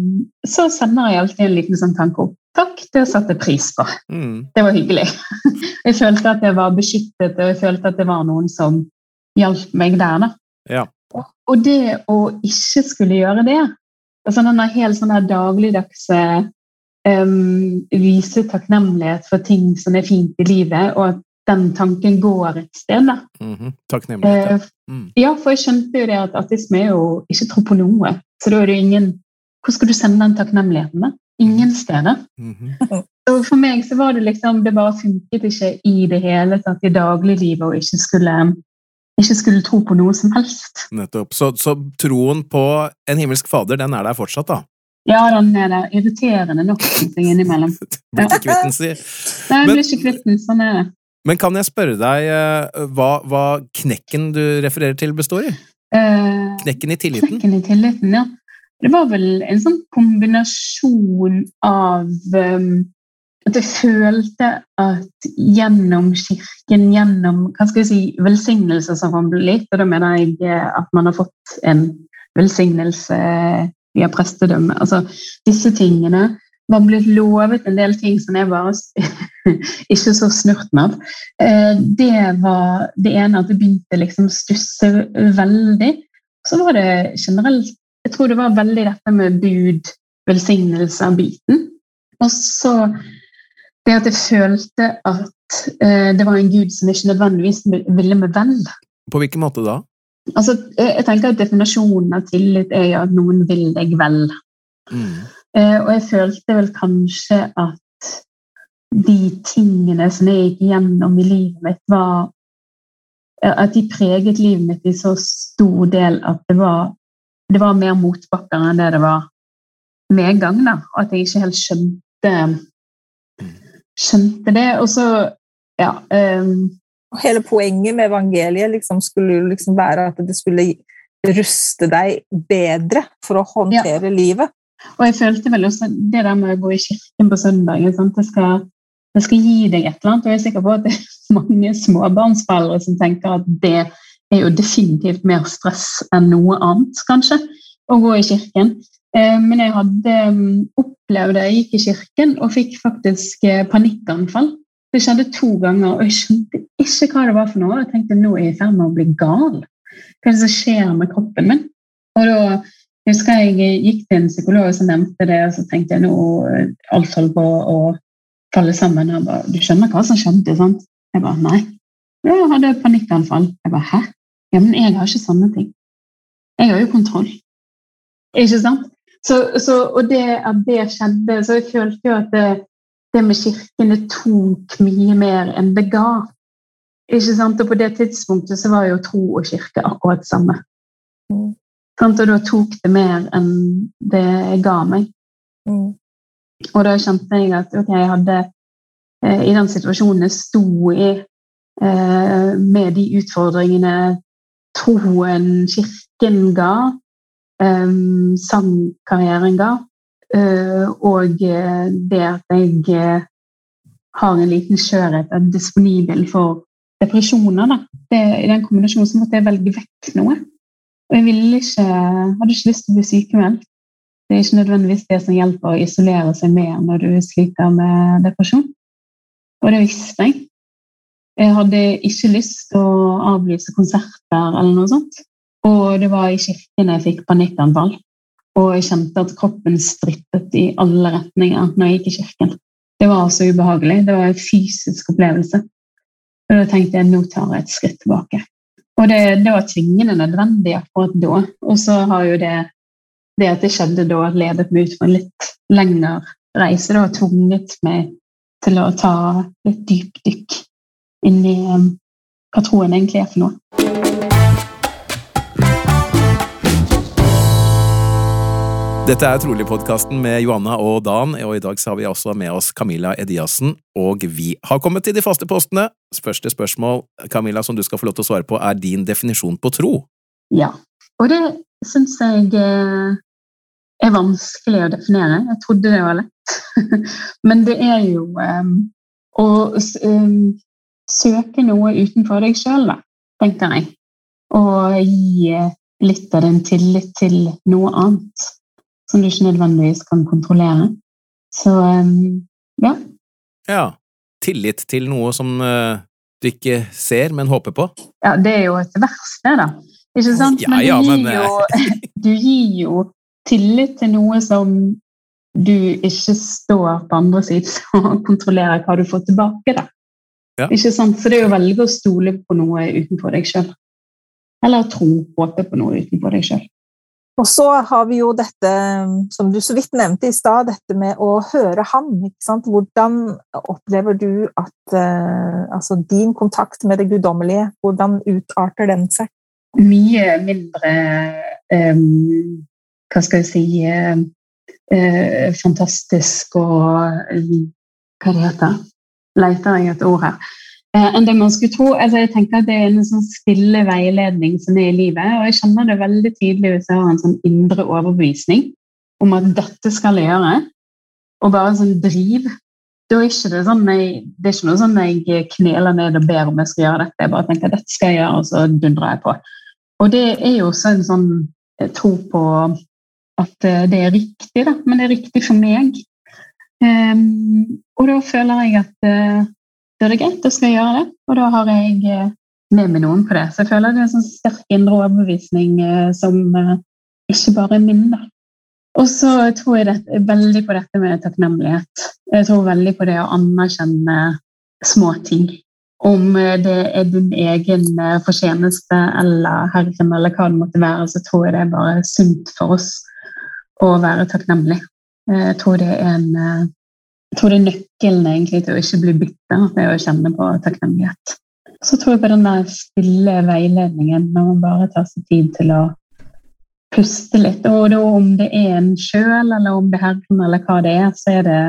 så sender jeg alltid en liten sånn tanke opp. Takk, det satte jeg pris på. Mm. Det var hyggelig. Jeg følte at jeg var beskyttet, og jeg følte at det var noen som hjalp meg der. Ja. Og det å ikke skulle gjøre det, altså denne helt sånn dagligdagse um, Vise takknemlighet for ting som er fint i livet, og at den tanken går et sted. da. Mhm. Takknemlighet. Eh, ja. Mm. ja, for jeg skjønte jo det at artisme er jo ikke tro på noe. Jo ingen Hvor skal du sende den takknemligheten? da? Ingen steder. Mhm. Og for meg så var det liksom Det bare funket ikke i det hele tatt i dagliglivet og ikke skulle, ikke skulle tro på noe som helst. Nettopp. Så, så troen på en himmelsk fader, den er der fortsatt, da? Ja, den er der irriterende nok innimellom. Blir ikke kvitt den, si. Nei, blir ikke kvitt den. Sånn er det. Men kan jeg spørre deg eh, hva, hva knekken du refererer til, består i? Eh, Knekken i tilliten? Knekken i tilliten, ja. Det var vel en sånn kombinasjon av um, at jeg følte at gjennom kirken, gjennom hva skal jeg si, velsignelser som har blitt, og da mener jeg at man har fått en velsignelse via prestedømme, altså disse tingene var blitt lovet en del ting som jeg bare ikke så snurten av. Eh, Det var det ene at det begynte liksom å stusse veldig. Så var det generelt Jeg tror det var veldig dette med bud, velsignelse av biten. Og så det at jeg følte at eh, det var en gud som ikke nødvendigvis ville meg vel. På hvilken måte da? Altså, eh, jeg tenker at Definasjonen av tillit er jo at noen vil deg vel. Mm. Eh, og jeg følte vel kanskje at de tingene som jeg gikk gjennom i livet mitt, var At de preget livet mitt i så stor del at det var, det var mer motbakker enn det det var medgang. da, Og at jeg ikke helt skjønte, skjønte det. Og så, ja um, hele poenget med evangeliet liksom skulle liksom være at det skulle ruste deg bedre for å håndtere livet. Og jeg følte vel også det der med å gå i kirken på søndag. Sant? Det, skal, det skal gi deg et eller annet. Og jeg er sikker på at det mange småbarnsforeldre som tenker at det er jo definitivt mer stress enn noe annet, kanskje, å gå i kirken. Eh, Men jeg hadde mm, opplevd det. Jeg gikk i kirken og fikk faktisk eh, panikkanfall. Det skjedde to ganger, og jeg skjønte ikke hva det var for noe. Jeg tenkte nå er jeg i ferd med å bli gal. Hva er det som skjer med kroppen min? Og da jeg husker jeg gikk til en psykolog som nevnte det, og så tenkte jeg nå alt holder på å falle sammen. Og bare, du skjønner hva som skjedde, sant? Jeg bare, nei. Jeg hadde panikkanfall. Jeg bare, hæ? Ja, men jeg har ikke sånne ting. Jeg har jo kontroll. Ikke sant? Så, så, og det at det skjedde, så jeg følte jo at det, det med kirken det tok mye mer enn det ga. Ikke sant? Og på det tidspunktet så var jo tro og kirke akkurat det samme. Mm. Og da tok det mer enn det ga meg. Mm. Og da kjente jeg at ok, jeg hadde i den situasjonen jeg sto i, eh, med de utfordringene troen kirken ga, eh, sangkarrieren ga, eh, og eh, det at jeg eh, har en liten skjørhet er disponibel for depresjoner. Da. Det, I den kombinasjonen så måtte jeg velge vekk noe. Og jeg ikke, hadde ikke lyst til å bli sykemeldt. Det er ikke nødvendigvis det som hjelper å isolere seg mer når du sliter med depresjon. Og det visste jeg. Jeg hadde ikke lyst til å avlyse konserter eller noe sånt. Og det var i kirken jeg fikk panikkanfall. Og jeg kjente at kroppen strittet i alle retninger når jeg gikk i kirken. Det var så ubehagelig. Det var en fysisk opplevelse. Og da tenkte jeg nå tar jeg et skritt tilbake. Og det, det var tvingende nødvendig akkurat da. Og så har jo det, det at det skjedde da, ledet meg ut på en litt lengre reise. Det var tvunget meg til å ta et dypdykk inn i um, hva troen egentlig er for noe. Dette er Trolig-podkasten med Johanna og Dan, og i dag så har vi også med oss Camilla Ediassen, og vi har kommet til de faste postene. Første spørsmål, Camilla, som du skal få lov til å svare på, er din definisjon på tro. Ja. Og det syns jeg eh, er vanskelig å definere. Jeg trodde det var lett. Men det er jo um, å um, søke noe utenfor deg sjøl, tenker jeg. Og gi litt av din tillit til noe annet som du ikke nødvendigvis kan kontrollere. Så ja. Ja. Tillit til noe som uh, du ikke ser, men håper på? Ja, det er jo et vers, det, da. Ikke sant? Ja, ja, men, du, gir jo, du gir jo tillit til noe som du ikke står på andre siden og kontrollerer hva du får tilbake. da. Ja. Ikke sant? Så det er å velge å stole på noe utenfor deg sjøl. Eller tro, håpe på noe utenfor deg sjøl. Og så har vi jo dette, som du så vidt nevnte i stad, dette med å høre han. ikke sant? Hvordan opplever du at uh, altså din kontakt med det guddommelige, hvordan utarter den seg? Mye mindre um, Hva skal jeg si eh, uh, Fantastisk og Hva det heter Leter jeg et ord her Eh, enn det man skulle tro. Altså, jeg tenker at Det er en sånn stille veiledning som er i livet. og Jeg kjenner det veldig tydelig hvis jeg har en sånn indre overbevisning om at dette skal jeg gjøre, og bare sånn driv. Da er ikke det, sånn jeg, det er ikke noe sånn jeg kneler ned og ber om jeg skal gjøre dette. Jeg bare tenker at dette skal jeg gjøre, og så dundrer jeg på. Og det er jo også en sånn tro på at eh, det er riktig, da. Men det er riktig for meg. Um, og da føler jeg at uh, det er greit, da skal jeg gjøre det. Og da har jeg uh, med meg noen på det. Så jeg føler det er en sånn sterk indre overbevisning uh, som ikke bare er min. da. Og så tror jeg det, veldig på dette med takknemlighet. Jeg tror veldig på det å anerkjenne små ting. Om det er din egen fortjeneste eller Herren eller hva det måtte være, så tror jeg det er bare sunt for oss å være takknemlig. Jeg tror det er en jeg tror det er nøkkelen egentlig til å ikke bli bitter, det å kjenne på takknemlighet. Så tror jeg på den der stille veiledningen når man bare tar seg tid til å puste litt. Og da om det er en sjøl, eller om det er Herren, eller hva det er, så er det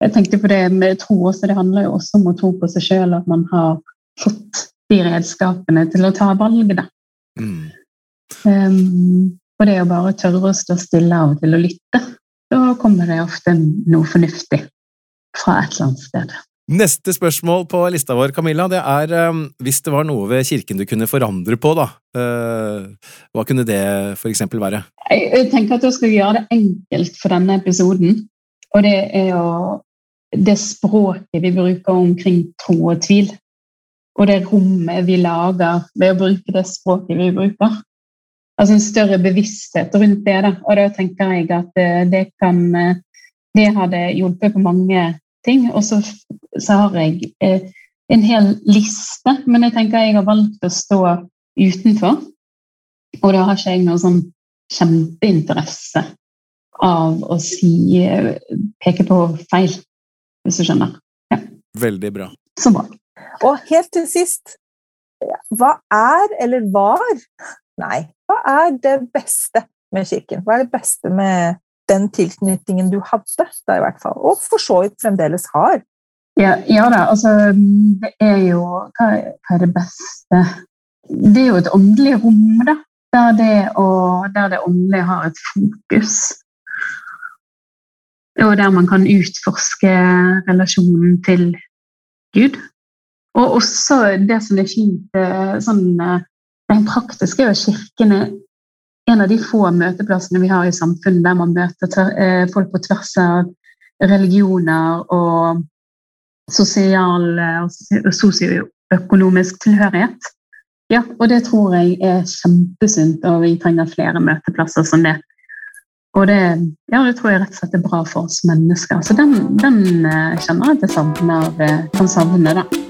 Jeg tenkte på det med tro også, det handler jo også om å tro på seg sjøl, at man har fått de redskapene til å ta valget, da. Mm. Um, og det å bare tørre å stå stille av og til og lytte, da kommer det ofte noe fornuftig fra et eller annet sted. Neste spørsmål på lista vår Camilla, det er um, hvis det var noe ved kirken du kunne forandre på, da. Uh, hva kunne det for eksempel være? Jeg, jeg tenker at jeg skal gjøre det enkelt for denne episoden. Og det er jo det språket vi bruker omkring tro og tvil. Og det rommet vi lager ved å bruke det språket vi bruker. Altså en større bevissthet rundt det. Da. Og da tenker jeg at det, eh, det kan uh, det hadde hjulpet på mange ting. Og så, så har jeg eh, en hel liste, men jeg tenker jeg har valgt å stå utenfor. Og da har ikke jeg noe sånn kjempeinteresse av å si eh, peke på feil, hvis du skjønner. Ja. Veldig bra. Så bra. Og helt til sist Hva er, eller var Nei, hva er det beste med Kirken? Hva er det beste med den tilknytningen du hadde, da i hvert fall, og for så vidt fremdeles har. Ja, ja, da, altså Det er jo hva, hva, er det beste Det er jo et åndelig rom, da. Der det, der det åndelige har et fokus. Og der man kan utforske relasjonen til Gud. Og også det som er fint eh, sånn, eh, Den praktiske er jo kirken en av de få møteplassene vi har i samfunnet der man møter eh, folk på tvers av religioner og sosial og sosioøkonomisk tilhørighet. Ja, og det tror jeg er kjempesunt, og vi trenger flere møteplasser som det. Og det, ja, det tror jeg rett og slett er bra for oss mennesker. Så den, den eh, kjenner jeg at jeg savner, eh, kan savne. da.